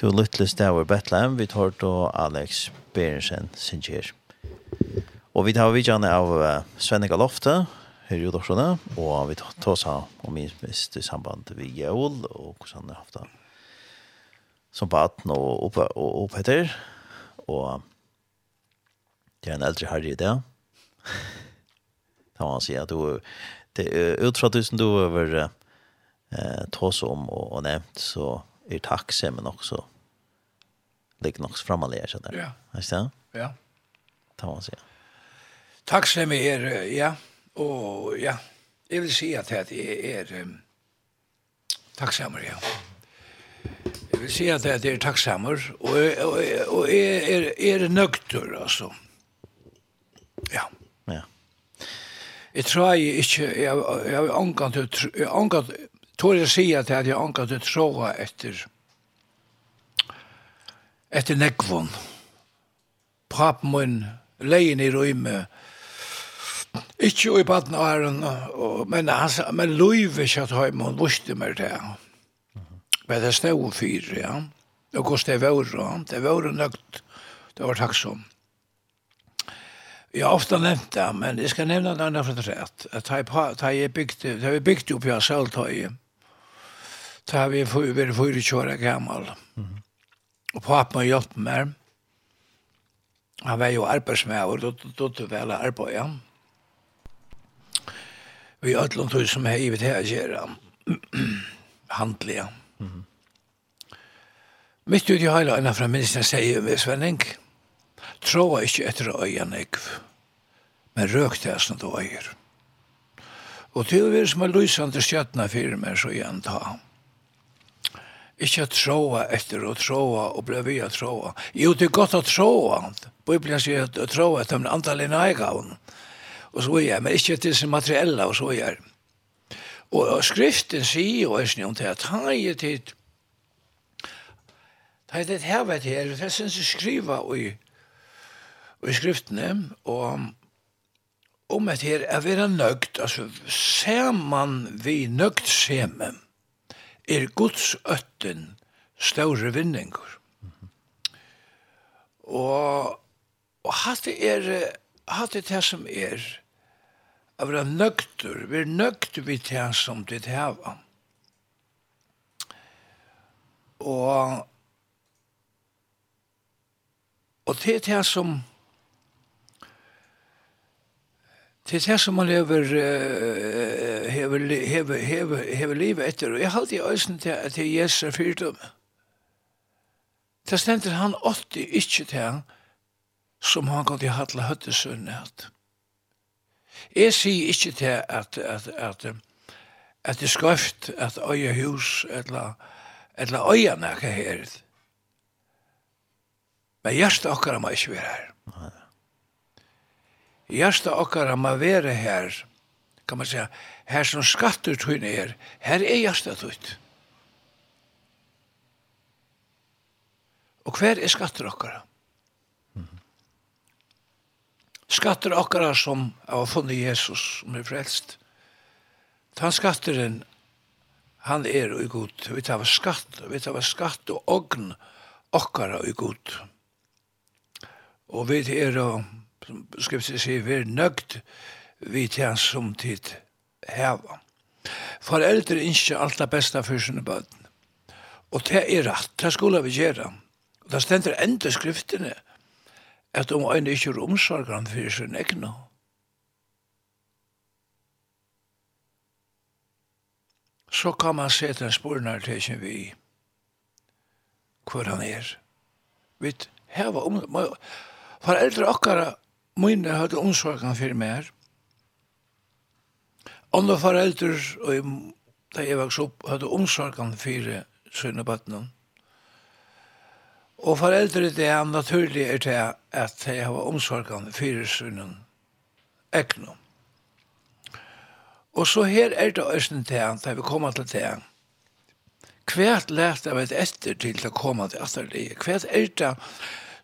to Little Stower Bethlehem vi tar då Alex Berensen Singer. Og vi tar vidjane av uh, Svenne Lofte, her i Udorsjone, og vi tar oss av om i mist i samband med Jøl, og hvordan han har haft det som baden og oppe, og oppe og det er en eldre herre i det. Da må man si at du, det er utfra tusen du over eh, tås om og, og nevnt, så er takksemmen også ligger nog framme jag känner. Ja. det? ja? Ja. Ta man sig. Takk så mycket er, ja. Og ja, jeg vil si at det är er, um, tacksammare, ja. Jeg vil si at det er tacksammare og, og, og är, er, er nökter, altså. Ja. Ja. Jeg tror jag inte, jeg har ångat, jeg har ångat, tror jag si at jeg har ångat att tråga etter, etter nekvån. Papen min leien i røyme, ikke i baden av æren, men, han, men løyve ikke at høyme, hun vurste meg det. Men det stod hun fyre, ja. Og hos det var, det var nøgt, det var takksom. Jeg har ofte nevnt det, men jeg skal nevne det andre for det rett. Da jeg bygde, da vi bygde opp jeg selv, da har vi var fyre kjøret gammel. Mm Og papen har hjulpet meg. Han var jo arbeidsmæver, og da tog vel arbeid, ja. Vi har alle tog som har givet her å gjøre handlige. Mm -hmm. Mitt ut i høyla enn fra ministeren sier vi Svenning, tråa ikke etter øyen ekv, men røk det som du øyer. Og til å være som er lysende stjøttene for meg så igjen ta. Ikke å tråa etter å tråa og ble vi å tråa. Jo, det er godt å tråa. Bibelen sier å tråa etter en antall i nægavn. Og så er men ikke til sin materiella og så er. Og skriften sier jo eisne om det at han er tid Det er det her vet her, det synes jeg skriva i, i skriftene, og om et her er vera nøgt, altså ser man vi nøgt seme, er Guds øtt hatten større vinninger. Mm -hmm. Og, og det er, hatten er det som er, av det nøgter, vi er nøkter vi det som det heva. Og, og det er det som, Det er det som man lever, hever, hever, hever, hever livet etter. Og jeg har alltid øyne til at det er Jesus er fyrdom. Det stender han åtti ikke til han, som han kan til hattla høttesønne hatt. Jeg sier ikke til at, at, at, at det er skrøft at øye hus, eller, eller øye nækka her. Men hjertet okkar må ikke være her. Nei. Hjärsta okkar ma vera her, kan man säga, her som skattur tøyne er, her er hjärsta tøyt. Og hver er skattur okkara? Skattur okkara som har funnet Jesus, som er frelst. Tann skatteren, han er og god. Vi tar skatt, vi tar skatt og ogn okkara og god. Og vi er og som skriftet sier, vi er nøgt vi tjens som tid heva. Foreldre ikke alt det beste for sine bøten. Og det er rett, det skulle vi gjøre. Og det stender enda skriftene, at om en ikke er omsorgen for sin egne. Så kan man se til okkum vi hvor han er. Vi heva om... Foreldre okkara Mine hadde omsorgen for meg. Andre foreldre, og da jeg vokste opp, hadde omsorgen for sønnebattene. Og foreldre det er naturlig er til at jeg har omsorgen for sønnen ekne. Og så her er det østen til han, da vi kommer til det. Hvert lærte jeg vet etter til å komme til atterlige. Hvert er det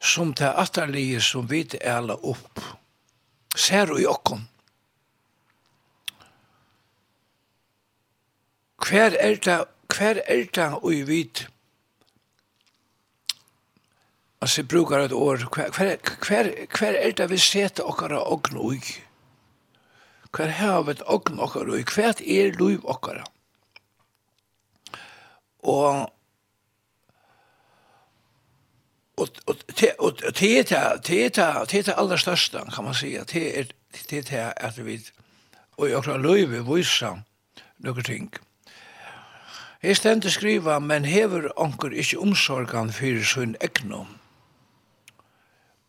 som det atterlige som vi æla opp. Ser du i okken. Hver er det, hver er det og vi Altså, jeg bruker et år. Hver, hver, hver, hver er det vi setter okkara ogn ui? Hver har vi et ogn okkara ui? Hver er luiv okkara? Og och te te te te te allra största kan man säga det är te te att vi och jag har löve vissa några ting. Her stend skriva, men hever onkur ikkje omsorgan fyrir sin egnom.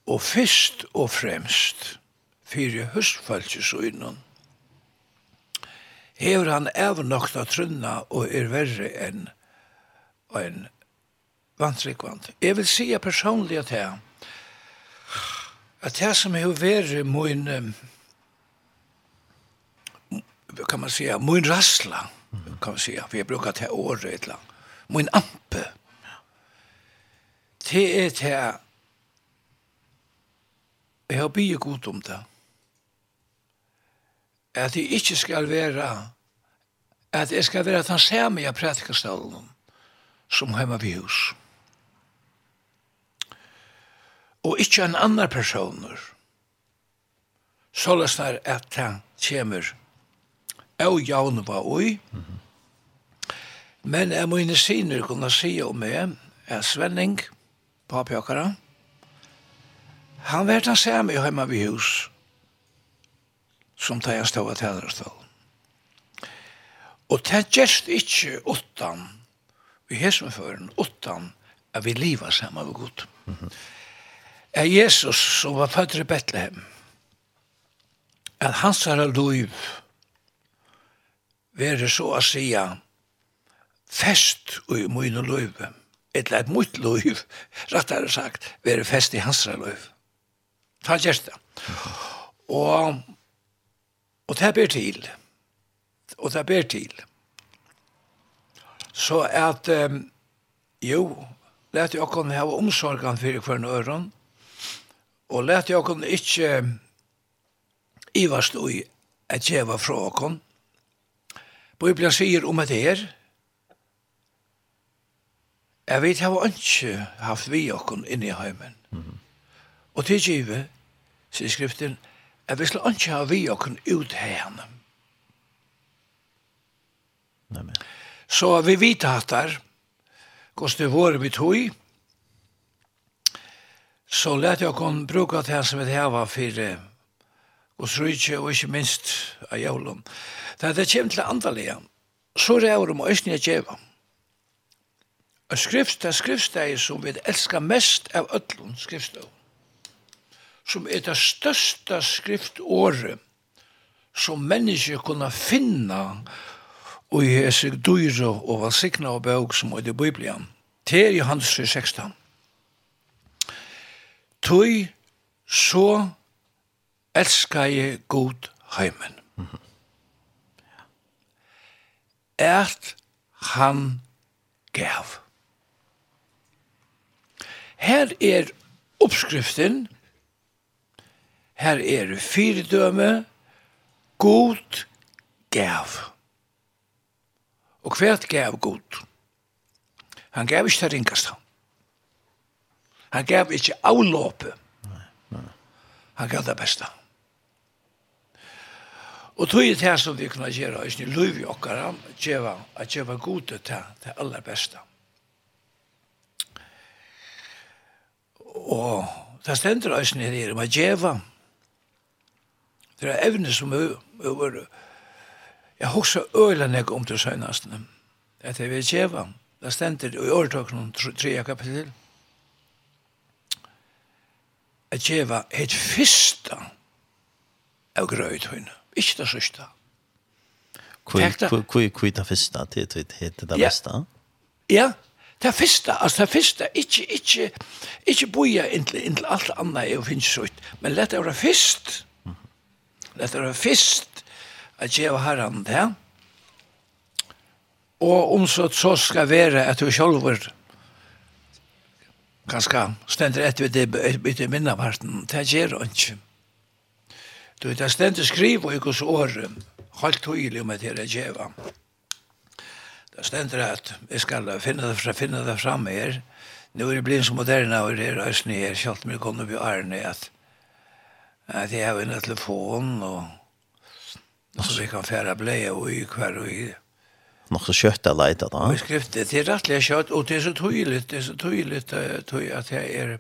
Og fyrst og fremst fyrir høstfaldsjøsøgnen. Hever han evnokta trunna og er verre enn en vantrikvant. Jeg vil si personlig at jeg, at jeg som har vært min, kan man si, min rassla, kan man si, for jeg bruker til året et langt, min ampe, det er til jeg, jeg har bygget godt om det, at jeg ikke skal være, at jeg skal være at han ser meg i prædikastolen, som hemma ved hus og ikkje en annan personer. Så løsner at han kommer av jaun var oi. Mm -hmm. Men jeg må inne siner kunne si om meg, er Svenning, papjakara, han vært han ser meg hjemme ved hus, som tar jeg stå av tæderstål. Og det er gjerst ikke åttan, vi hesmeføren åttan, at vi livet sammen med god. Mm -hmm er Jesus som var født i Bethlehem, at hans herre liv være så å si fest i mine liv, eller et mot liv, rettere sagt, være fest i hans herre liv. Ta gjerst det. Og, og det ber til, og det ber til, så at, um, jo, lette jeg kunne ha omsorgen for hver nøren, Og let jeg kunne ikke ivast ui at var fra okon. Bibelen sier om et her, jeg vet hava ikke haft vi okon inni heimen. Mm -hmm. Og til djive, sier skriften, jeg vil ikke ha vi okon ut henne. Nei, men. Så vi vet hatt der, hvordan det var vi tog, så lät jeg kon bruke det som vi har for og srykje og ikke minst av jævlen. Da det kommer til andalige, så er det om øyne jeg djeva. Og skrifst er skriftsteg som vi elskar mest av ødlun skriftsteg. Som er det største skriftåret som mennesker kunne finna og i hese dyre og valsikna og bøg som er i Bibelen. Det er Johannes 16. Tøy så elskar jeg god heimen. Mm -hmm. Ert han gav. Her er oppskriften, her er fyrdøme. god gav. Og hvert gav god? Han gav ikke det ringast han. Han gav ikke avlåpe. Han gav det beste. Og tog det som vi kunne gjøre, og ikke løy vi okkara, gjeva, at gjeva gode til det aller beste. Og det stender også nere her, med djeva. det er evne som over, jeg husker øylen jeg om det søgnastene, at jeg vil djeva. det stender i åretøkken om tre kapitel, at djeva et fyrsta av grøyt høyne, ikke det sørste. Hvor er det fyrsta? Til det det beste? Ja, det fyrsta, altså det fyrsta, ikke, ikke, ikke boja inntil, inntil alt annet er å finne men lett er være fyrst, lett er være fyrst at djeva herren det, og om så, så skal være at du sjølver ganske stender etter det bytte minna parten, det gjør han ikke. Du vet, det stender skriv og ikkos år, holdt tydelig om at det er djeva. Det stender at jeg skal finne det, fra, finne det framme her, Nå er det blitt så moderne, og det er østene her, selv om jeg kom opp i Arne, at, at jeg har en telefon, og, og så vi kan fære bleie og i hver og i nog så kött att leta då. Vi skrifte det är rettelig kjøtt, og det er så tydelig, det er så tydelig att jeg är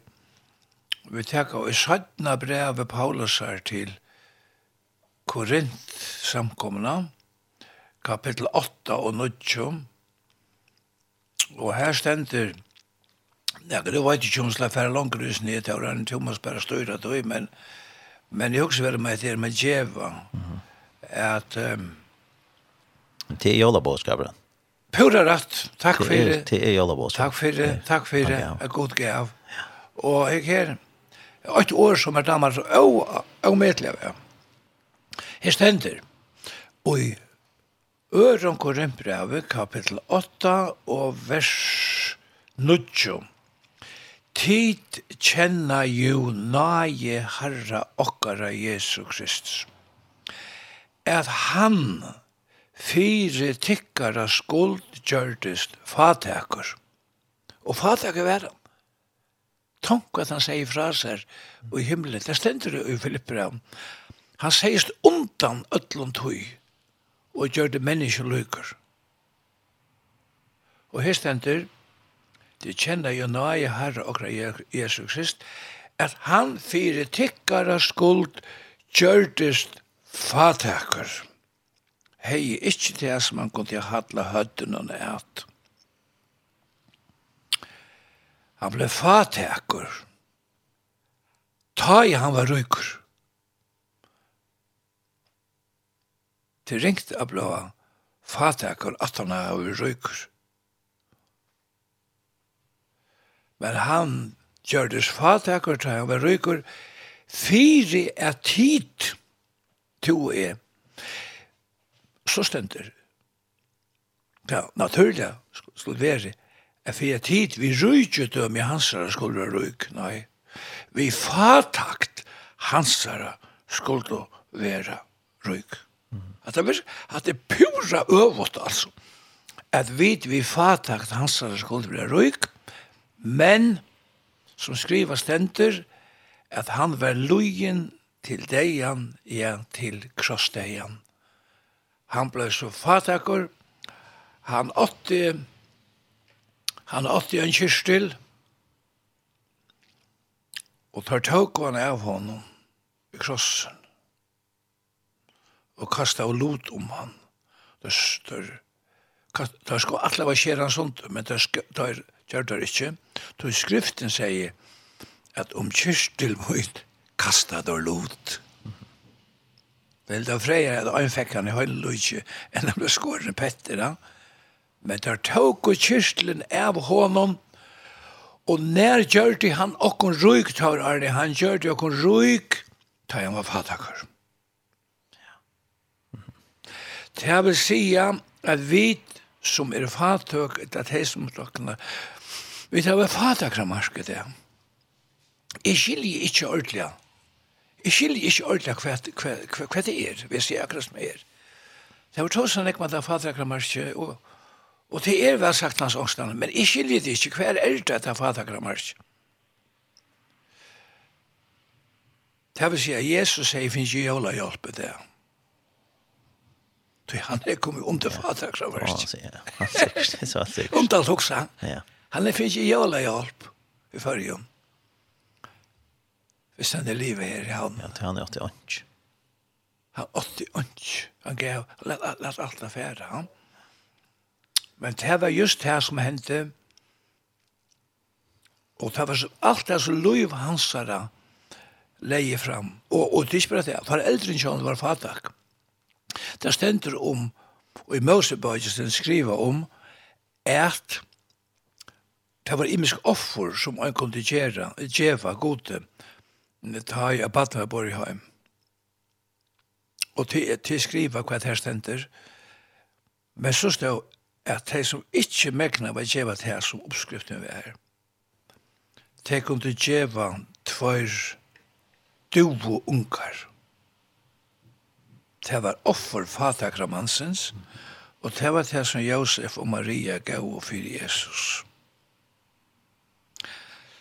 vi tar i sjättna brevet Paulus här till Korint samkomna kapitel 8 och 9 och här ständer Ja, det var inte tjonsla för långt rus ner till Oran Thomas bara störa då men men jag husker vel med det med djeva, Mm. Att um, Det är jolabåskapen. Pura rätt. Tack för det. Det är jolabåskapen. Takk for det. Takk for det. En god gav. Og jeg här et år som er damer så omätliga. Här ständer. Och i Øren Korinbrevet, kapittel 8 og vers 9. Tid kjenna jo nage Herra okkara Jesu Kristus. At han fire tykkara skuld gjørdest fatekur. Og fatekur var han. Tonk at han sier fra seg i himmelen. Det stender det i Filipperan. Han sier undan öllum tøy og gjør det menneskelukker. Og her stender, det kjenner jo nage herre og Jesus Krist, at han fire tykkara skuld gjørdist fatekur hei ikkje det som man kunne hadla høtten og nært. Han ble fatekur. Ta i han var rykur. Det ringt av blåa fatekur at han var rykur. Men han gjørdes fatekur til han var rykur fyrir at tid to er så stender ja, naturlig skulle være at for jeg tid vi rydde døm i hansere skulle være ryk, nei, vi fatakt hansere skulle være ryk. At det, at det pura øvått, altså, at vi vi fatakt hansere skulle være ryk, men som skriva stender, at han var lujen til deian, ja, til krossdeian, Han ble så fatakker. Han åtte, han åtte en kyrstil. Og tar tåk han av honom i krossen. Og kastet av lot om han. Det står, Det skal alle være skjer han sånt, men det gjør det ikke. Så skriften sier at om kyrstil mot kasta av lot. Vel, da freier jeg en fekk han i høylelutje, enn han ble skåret petter, da. Men der tok og kyrstelen av honom, og nær gjør det han okkon røyk, tar Arne, han gjør det okkon røyk, ta han var fatakar. Det vil sige at vi som er fatøk, at hei som klokkene, vi tar vi fatakar marsket det. Jeg skiljer ikke ordentlig, Jeg skiljer ikke ordentlig hva, hva, hva, hva det er, hvis jeg akkurat som er. Det var tusen ikke man da fader og, og det er vel sagt hans ångstene, men jeg skiljer det ikke hva er det at fader Det vil si at Jesus sier finnes ikke jævla hjelp i det. Så han er kommet under til fader akkurat. Ja, han sier det. Under Om til han. er finnes ikke jævla hjelp i førjen hvis han er livet her i han. Ja, til han er 88. Han er 88. Han gav, let, let alt affære han. Men det var just det som hendte, og det var så, alt det som liv hans her leie fram. Og, og det er ikke bare det, for eldre enn var fatak. Det stender om, og i Mosebøyden skriver om, at det var imisk offer som han kunne gjøre, gjøre gode, ta i abatna bor i heim. Og til, til skriva hva det her stender. Men så stod at de som ikke megna var djeva til her som oppskriften vi er. De kunne til djeva tvær duvo unkar. Det var offer fatakramansens, og det var det som Josef og Maria gav og Jesus.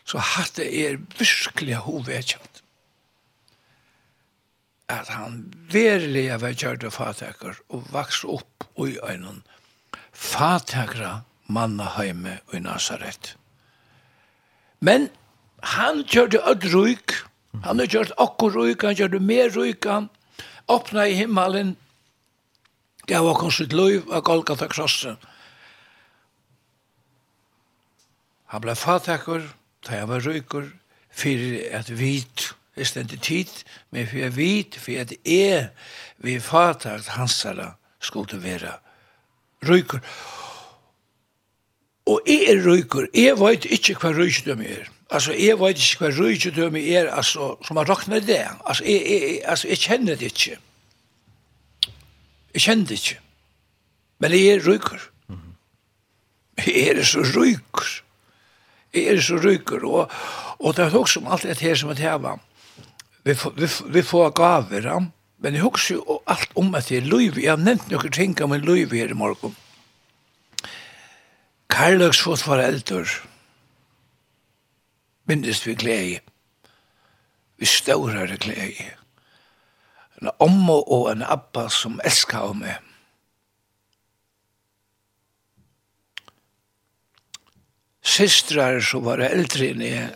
Så hatt det er virkelig hovedkjent at han verilega var gjørt av fatakar og vaks opp i øynene fatakra manna heime i Nazaret. Men han gjør det ød ryk, han har gjørt okkur ryk, han gjør det mer ryk, han åpna i himmelen, gav okkur sitt liv av Golgata krossen. Han ble fatakar, da han var rykur, fyrir at vit det stendte tid, men for jeg vet, for at jeg vi fatagt hansara skulle være røyker. Og jeg er røyker, jeg vet ikke hva røykdømme er. Altså, jeg vet ikke hva røykdømme er, altså, som har raknet det. Altså, jeg, jeg, altså, jeg kjenner det ikke. Jeg kjenner det ikke. Men jeg er røyker. Jeg er så røyker. Jeg er så røyker. Og, og det er også om alt det her som er har vi, får, vi, vi får gaver, ja. men jeg husker jo alt om at det er løyv. Jeg har nevnt noen ting om en løyv her i morgen. Karløks fått foreldre. Minnes vi glede. Vi større glede. En omma og en abba som elsker av meg. Sistrar som var eldre enn jeg,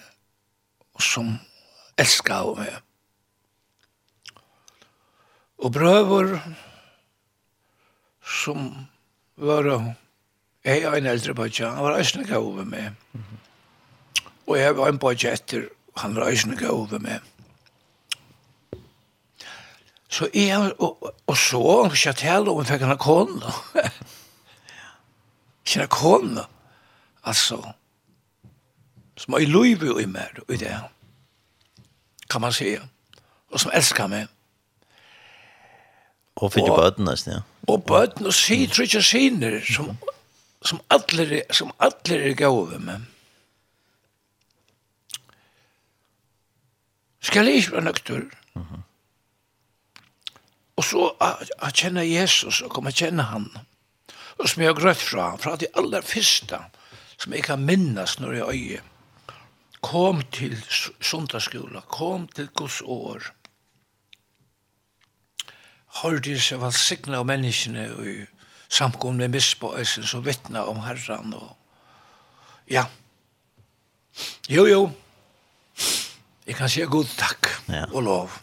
som elsker av meg og brøver som var jeg er en eldre bøtja, han var eisne gav over meg. Og jeg var en bøtja etter, han var eisne gav over meg. Så jeg, og, og så, hvis jeg tale om, fikk henne kone. Kjenne kone, altså, som var i løyve i meg, i det, kan man si, og som elskar meg. Og fikk jo bøten nesten, ja. Og bøten og sier, tror ikke siner, som, som alle som alle er gave med. Skal jeg ikke være nøkter? Og så å kjenne Jesus og komme kjenne han. Og som jeg har grøtt fra fra de aller første, som jeg kan minnes når jeg øye, kom til sundagsskola, kom til Guds år, Hordis er signa av menneskene og samkomne misbøysen som vittna om herran og ja. Jo, jo. Jeg kan si god takk ja. og lov.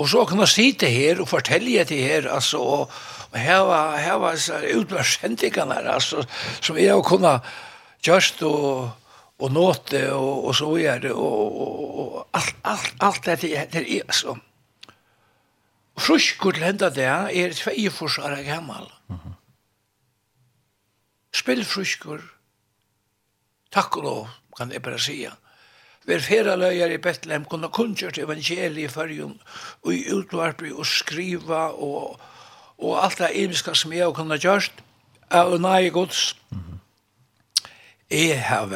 Og så kan jeg si det her og fortelle det her, altså, og og her var, her var utmørskjentikene her, altså, som jeg har kunnet gjørst og, og nåte og, og så gjøre, og, og, og alt, alt, alt dette her, altså, Fruskur til henda det er tvei ara gammal. Mm -hmm. Spill fruskur. Takk og lov, kan jeg bare sija. Vi er fyrra løyar i Bethlehem kunne kunnkjørt evangeliet i fyrjun og i utvarpi og skriva og, og alt det imiska som jeg kunne gjørst av nai gods. Mm -hmm. Jeg har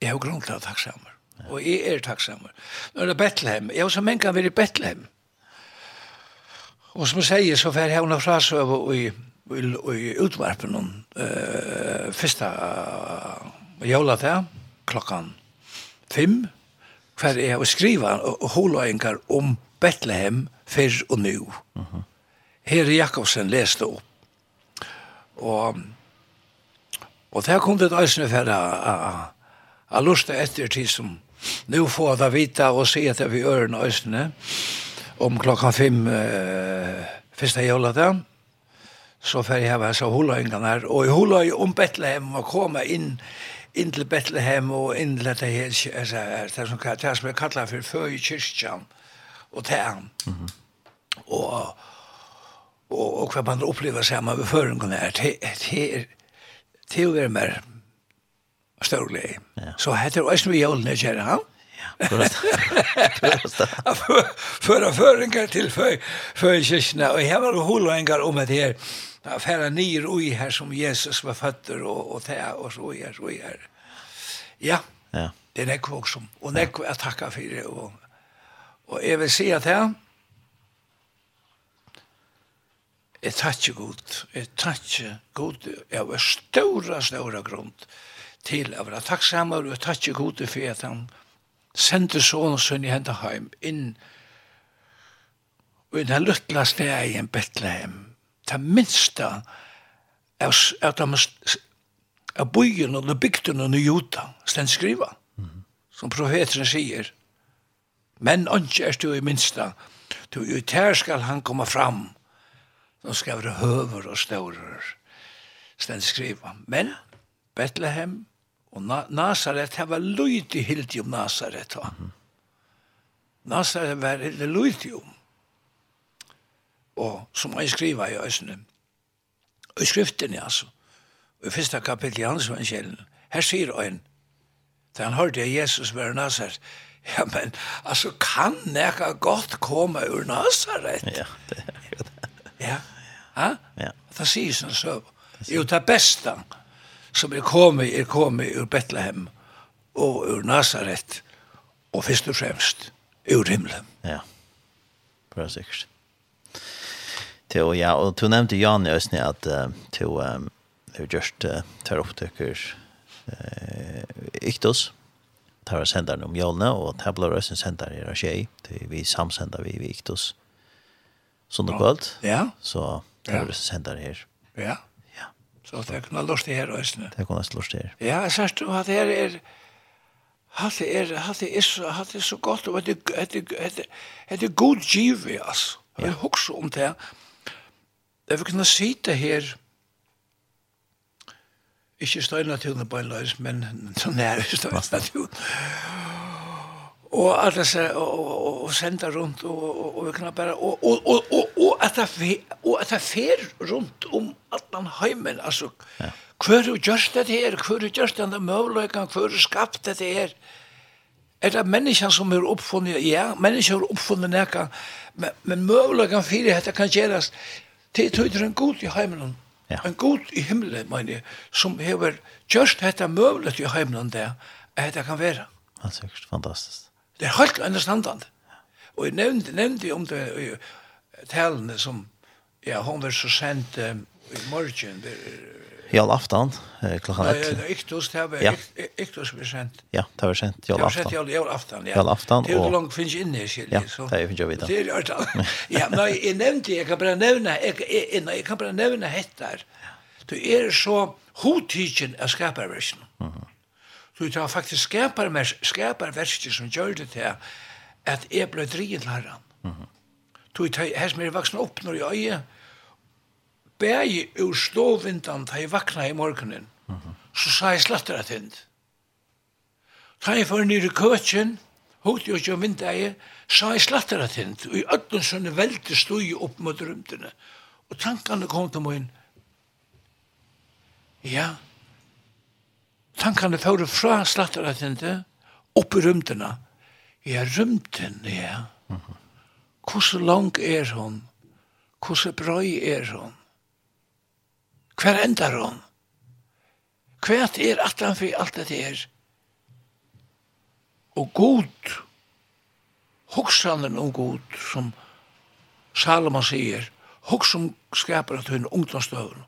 jeg har grunn til å takksamer. Ja. Og jeg er takksamer. Nå er det Bethlehem. Jeg har så mengan vi i Bethlehem. Og som jeg sier, så fer jeg henne fra seg i, i, i utvarpen om uh, første uh, jævla til klokkan fem, hver jeg skriver og holøyngar om Bethlehem fyrr og nu. Uh -huh. Herre Jakobsen leste opp. Og, og der kom det eisne for jeg lusta etter tid som nu får jeg vite og se etter vi ørene eisne. Og om klokkan fem eh, første joladag, så för jeg hava så huløyngene her, og i huløy om Betlehem og komme inn inn til Betlehem og inn til dette her, altså, det som, det som jeg kallar for føy kyrkjan og tæren. Mm -hmm. Og og og man upplever samma med förringen här till till mer storlig. Så heter det ju vi håller det. Föra föringar till för för kyrkorna och här var det holängar om det här affära nyer och här som Jesus var fötter och och det och så är så är. Ja. Ja. Det är näkvåg som och näkvåg att tacka för det och och jag vill se att här Jeg takkje god, jeg takkje god, jeg var stora, stora grunn til å være takksammer, og jeg takkje god for at han sendte sånn og sønn i hendan heim inn og i den luttla steg i en Bethlehem. Det minste av, av, de, av byen og bygden og Juta, stend skriva. Mm. Som profeten sier, men ikke er du i minsta, du i ter skal han komme fram, som skal være høver og større, stend skriva. Men Bethlehem, Og Na Nazaret, det var lydig hildig om Nazaret. Mm -hmm. Nazaret var det lydig om. Og som jeg skriver i Øsne, i skriften, altså, i første kapittel i hans evangelien, her sier han, da han hørte Jesus var Nazaret, ja, men, altså, kan nekka godt komme ur Nazaret? Ja, det er jo det. Ja, ja. ja. ja. det sier sånn så. Jo, det beste, som er kommet, er kommet ur Bethlehem og ur Nazaret og først og fremst ur himmelen. Ja, bra sikkert. Til, ja, og du nevnte Jan i Østene at uh, til um, du var just uh, tar opptøkker uh, Iktos, tar og sender om Jolne, og tar ble Østene senderen i Rasjei, til vi samsender vi i Iktos. Sånn og kvöld, ja. så tar var sender her. Ja. Så det er kunne lort det her også. Det er kunne lort her. Ja, jeg sier du at her er Hatt er, hatt er så, hatt er så godt, og det er god givet, altså. Jeg husker om det. Jeg vil kunne si det her, ikke støyna til den på en løs, men så nær støyna til den och alla så og och sända runt og og vi kan og og og og og at det og at det fer rundt om allan heimen altså ja. kvar du just det her kvar du just den möjligheten kvar du skapt det her Er det mennesker som er oppfunnet? Ja, mennesker er oppfunnet nekka, men, men møvleggen fyrir dette kan gjerast til tøyder en god i heimen Ja. En god i himmelen, mener jeg, som hever gjørst dette møvlet i heimelen der, at dette kan være. Det er sikkert fantastisk. Det er helt understandande. Og jeg nevnte, nevnte om det i talene som ja, hun var så sendt um, i morgen. Der, all aftan, klokka ett. Nei, iktus, det var ja. iktus vi sendt. Ja, det var sendt jall aftan. Det var sendt jall aftan, ja. Jall aftan. Det er jo langt finnes inne, skilje. Ja, så. det er finnes jeg vita. Det er jo alt. Ja, men jeg nevnte, jeg kan bare nevne, jeg jeg, jeg, jeg kan bare nevne hettar. Du er så hodtidgen av skaparversen. Mhm. Så det var faktisk skapar, skapar versker som gjør det til at jeg ble drivet til herren. Mm -hmm. Så her som jeg vaksen opp når jeg øye, bæg ur ståvindan da jeg vakna i morgenen, mm -hmm. så sa jeg slatter at hend. Da jeg var nere i køtjen, hukte jeg ikke om vindeie, sa jeg slatter at hend, og i ødden sånne velte stod opp mot rymdene. Og tankene kom til min, ja, tankene fører fra slatteretjente opp i rymtene. Ja, rymten, ja. Hvordan lang er hun? Hvordan brøy er hun? Hver ender hun? Hver er at han for alt det er? Og god, hoksanen om god, som Salomon sier, hoksom skaper at hun ungdomstøvn,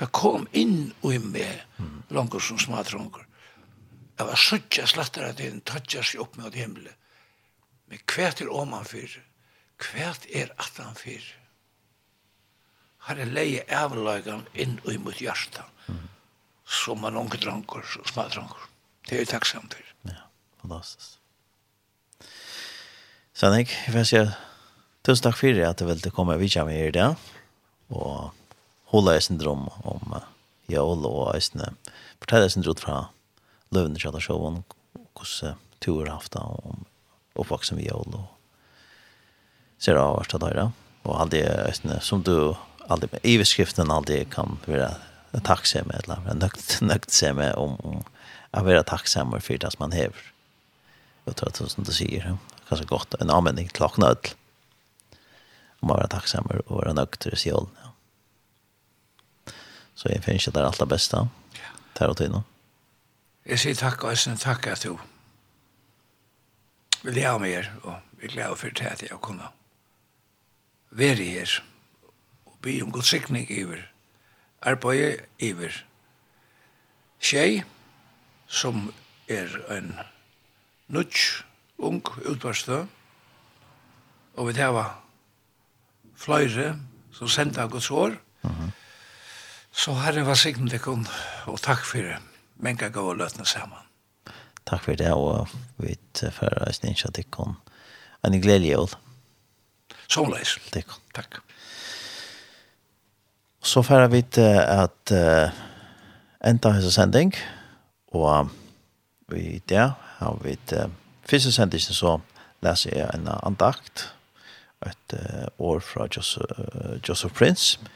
Det kom inn og i meg, mm. langer som smadronger. Jeg var suttja slattere at den, tattja seg opp med himmelen. Men kvært er om han fyrir, kvært er at han fyrir. Her er leie avløygan inn og mot hjarta, mm. som man unge dranker og smadranker. Det er jeg takksam for. Ja, fantastisk. Sannik, jeg vil si tusen takk for at du ville komme og vidtja meg i dag. Og hålla i syndrom om uh, Jaol og Eisne. Fortell Eisne syndrom fra Løvende Kjallasjåen, hvordan du har haft det om oppvaksen vi Jaol og ser av hvert av døyre. Og alt det Eisne som du alltid med iverskriften alltid kan være takksomme eller nøkt, med om, om å være takksamme for det som man hever. Jeg tror at det er som du sier, kanskje godt en anmenning til åkne ødel. Om å være takksamme og være nøkter i sjålen, ja. Så jeg finner ikke det aller beste. Ja. Tar og tid. Jeg sier takk og jeg sier takk at du vil jeg ha mer, og vi gleder for det at jeg kunne være her og be om god sikning iver, arbeid iver, tjei som er en nudge, ung utvarstø, og vi tar fløyre som sendte av Guds år, mm. Så Herren var signende kun, og takk for det. Men kan gå og løtne sammen. Takk for det, og vi fører oss ikke at det kun. En gledelig jul. Som leis. Det kun. Takk. Så får vi til at uh, enda hans sending, og vi der har vi til første sending så leser jeg en andakt, et uh, år fra Joseph, uh, Joseph Prince, og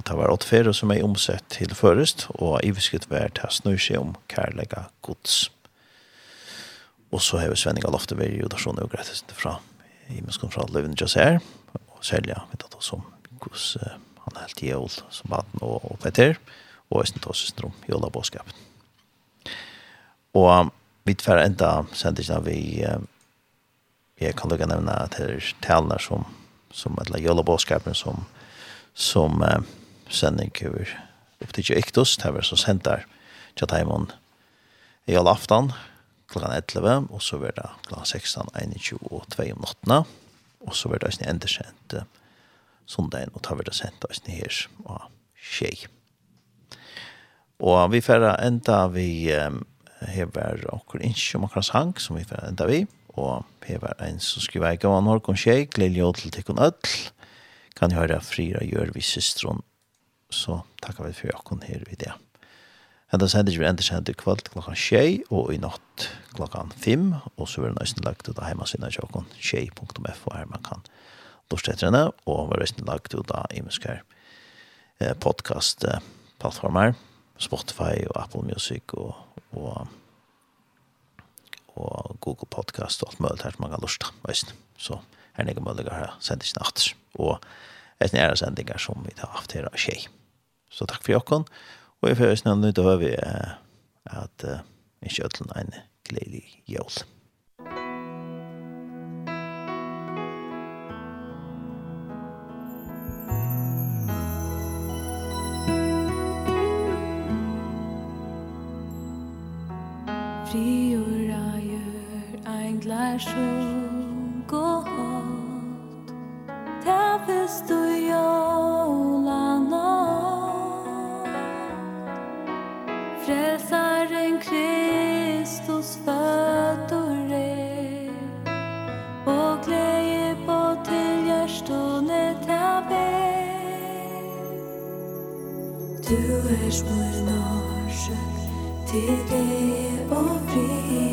Og det var åtte fere som er omsett til først, og i visket var til å snu seg om kærlega gods. Og så har vi Svenning av Lofte ved Judasjon og Grettes fra i Imenskom fra Løven Jasser, og Selja, vet du, som hos uh, han er helt jævl som baden og, og Peter, og Østen Tåsestrom, Jola Båskapen. Og um, vi tverre enda sendisene vi, uh, jeg kan lukka nevna til talene som, som eller Jola Båskapen som, som, uh, sending over opp til Ektos det var så sendt der til Taimon i all aftan klockan 11 og så var det klockan 16 21 og 2 om natten og så var det også ända sent sondagen, og tar vi det sendt där sen här och tjej. Och vi får enda vi hever okkur innskjø om akkurat sang som vi får enda vi, og hever en som skriver eik av an horkon tjej, gleder jo til tikkun öll, kan høre frira gjør vi systron så takkar vi for okken her i det. Enda sender vi enda sender kvöld klokkan tjei og i natt klokkan fem og så vil det nøysen lagt ut av heimasinna tjokken tjei.f her man kan dorset etter henne og var nøysen lagt ut av imenskar podcast plattformer Spotify og Apple Music og, og, og Google Podcast og alt mulig her som man kan lusta nøysen. Så her er det ikke mulig å sende ikke natt og etter nære sendinger som vi har haft her av tjei. Så takk for jokken. Og jeg føler snart nødt til å høre at uh, ikke ødelen er en gledelig jøl. Friora gjør ein glær sjung og hatt Ta festor Hvers mor norsk, til det og fri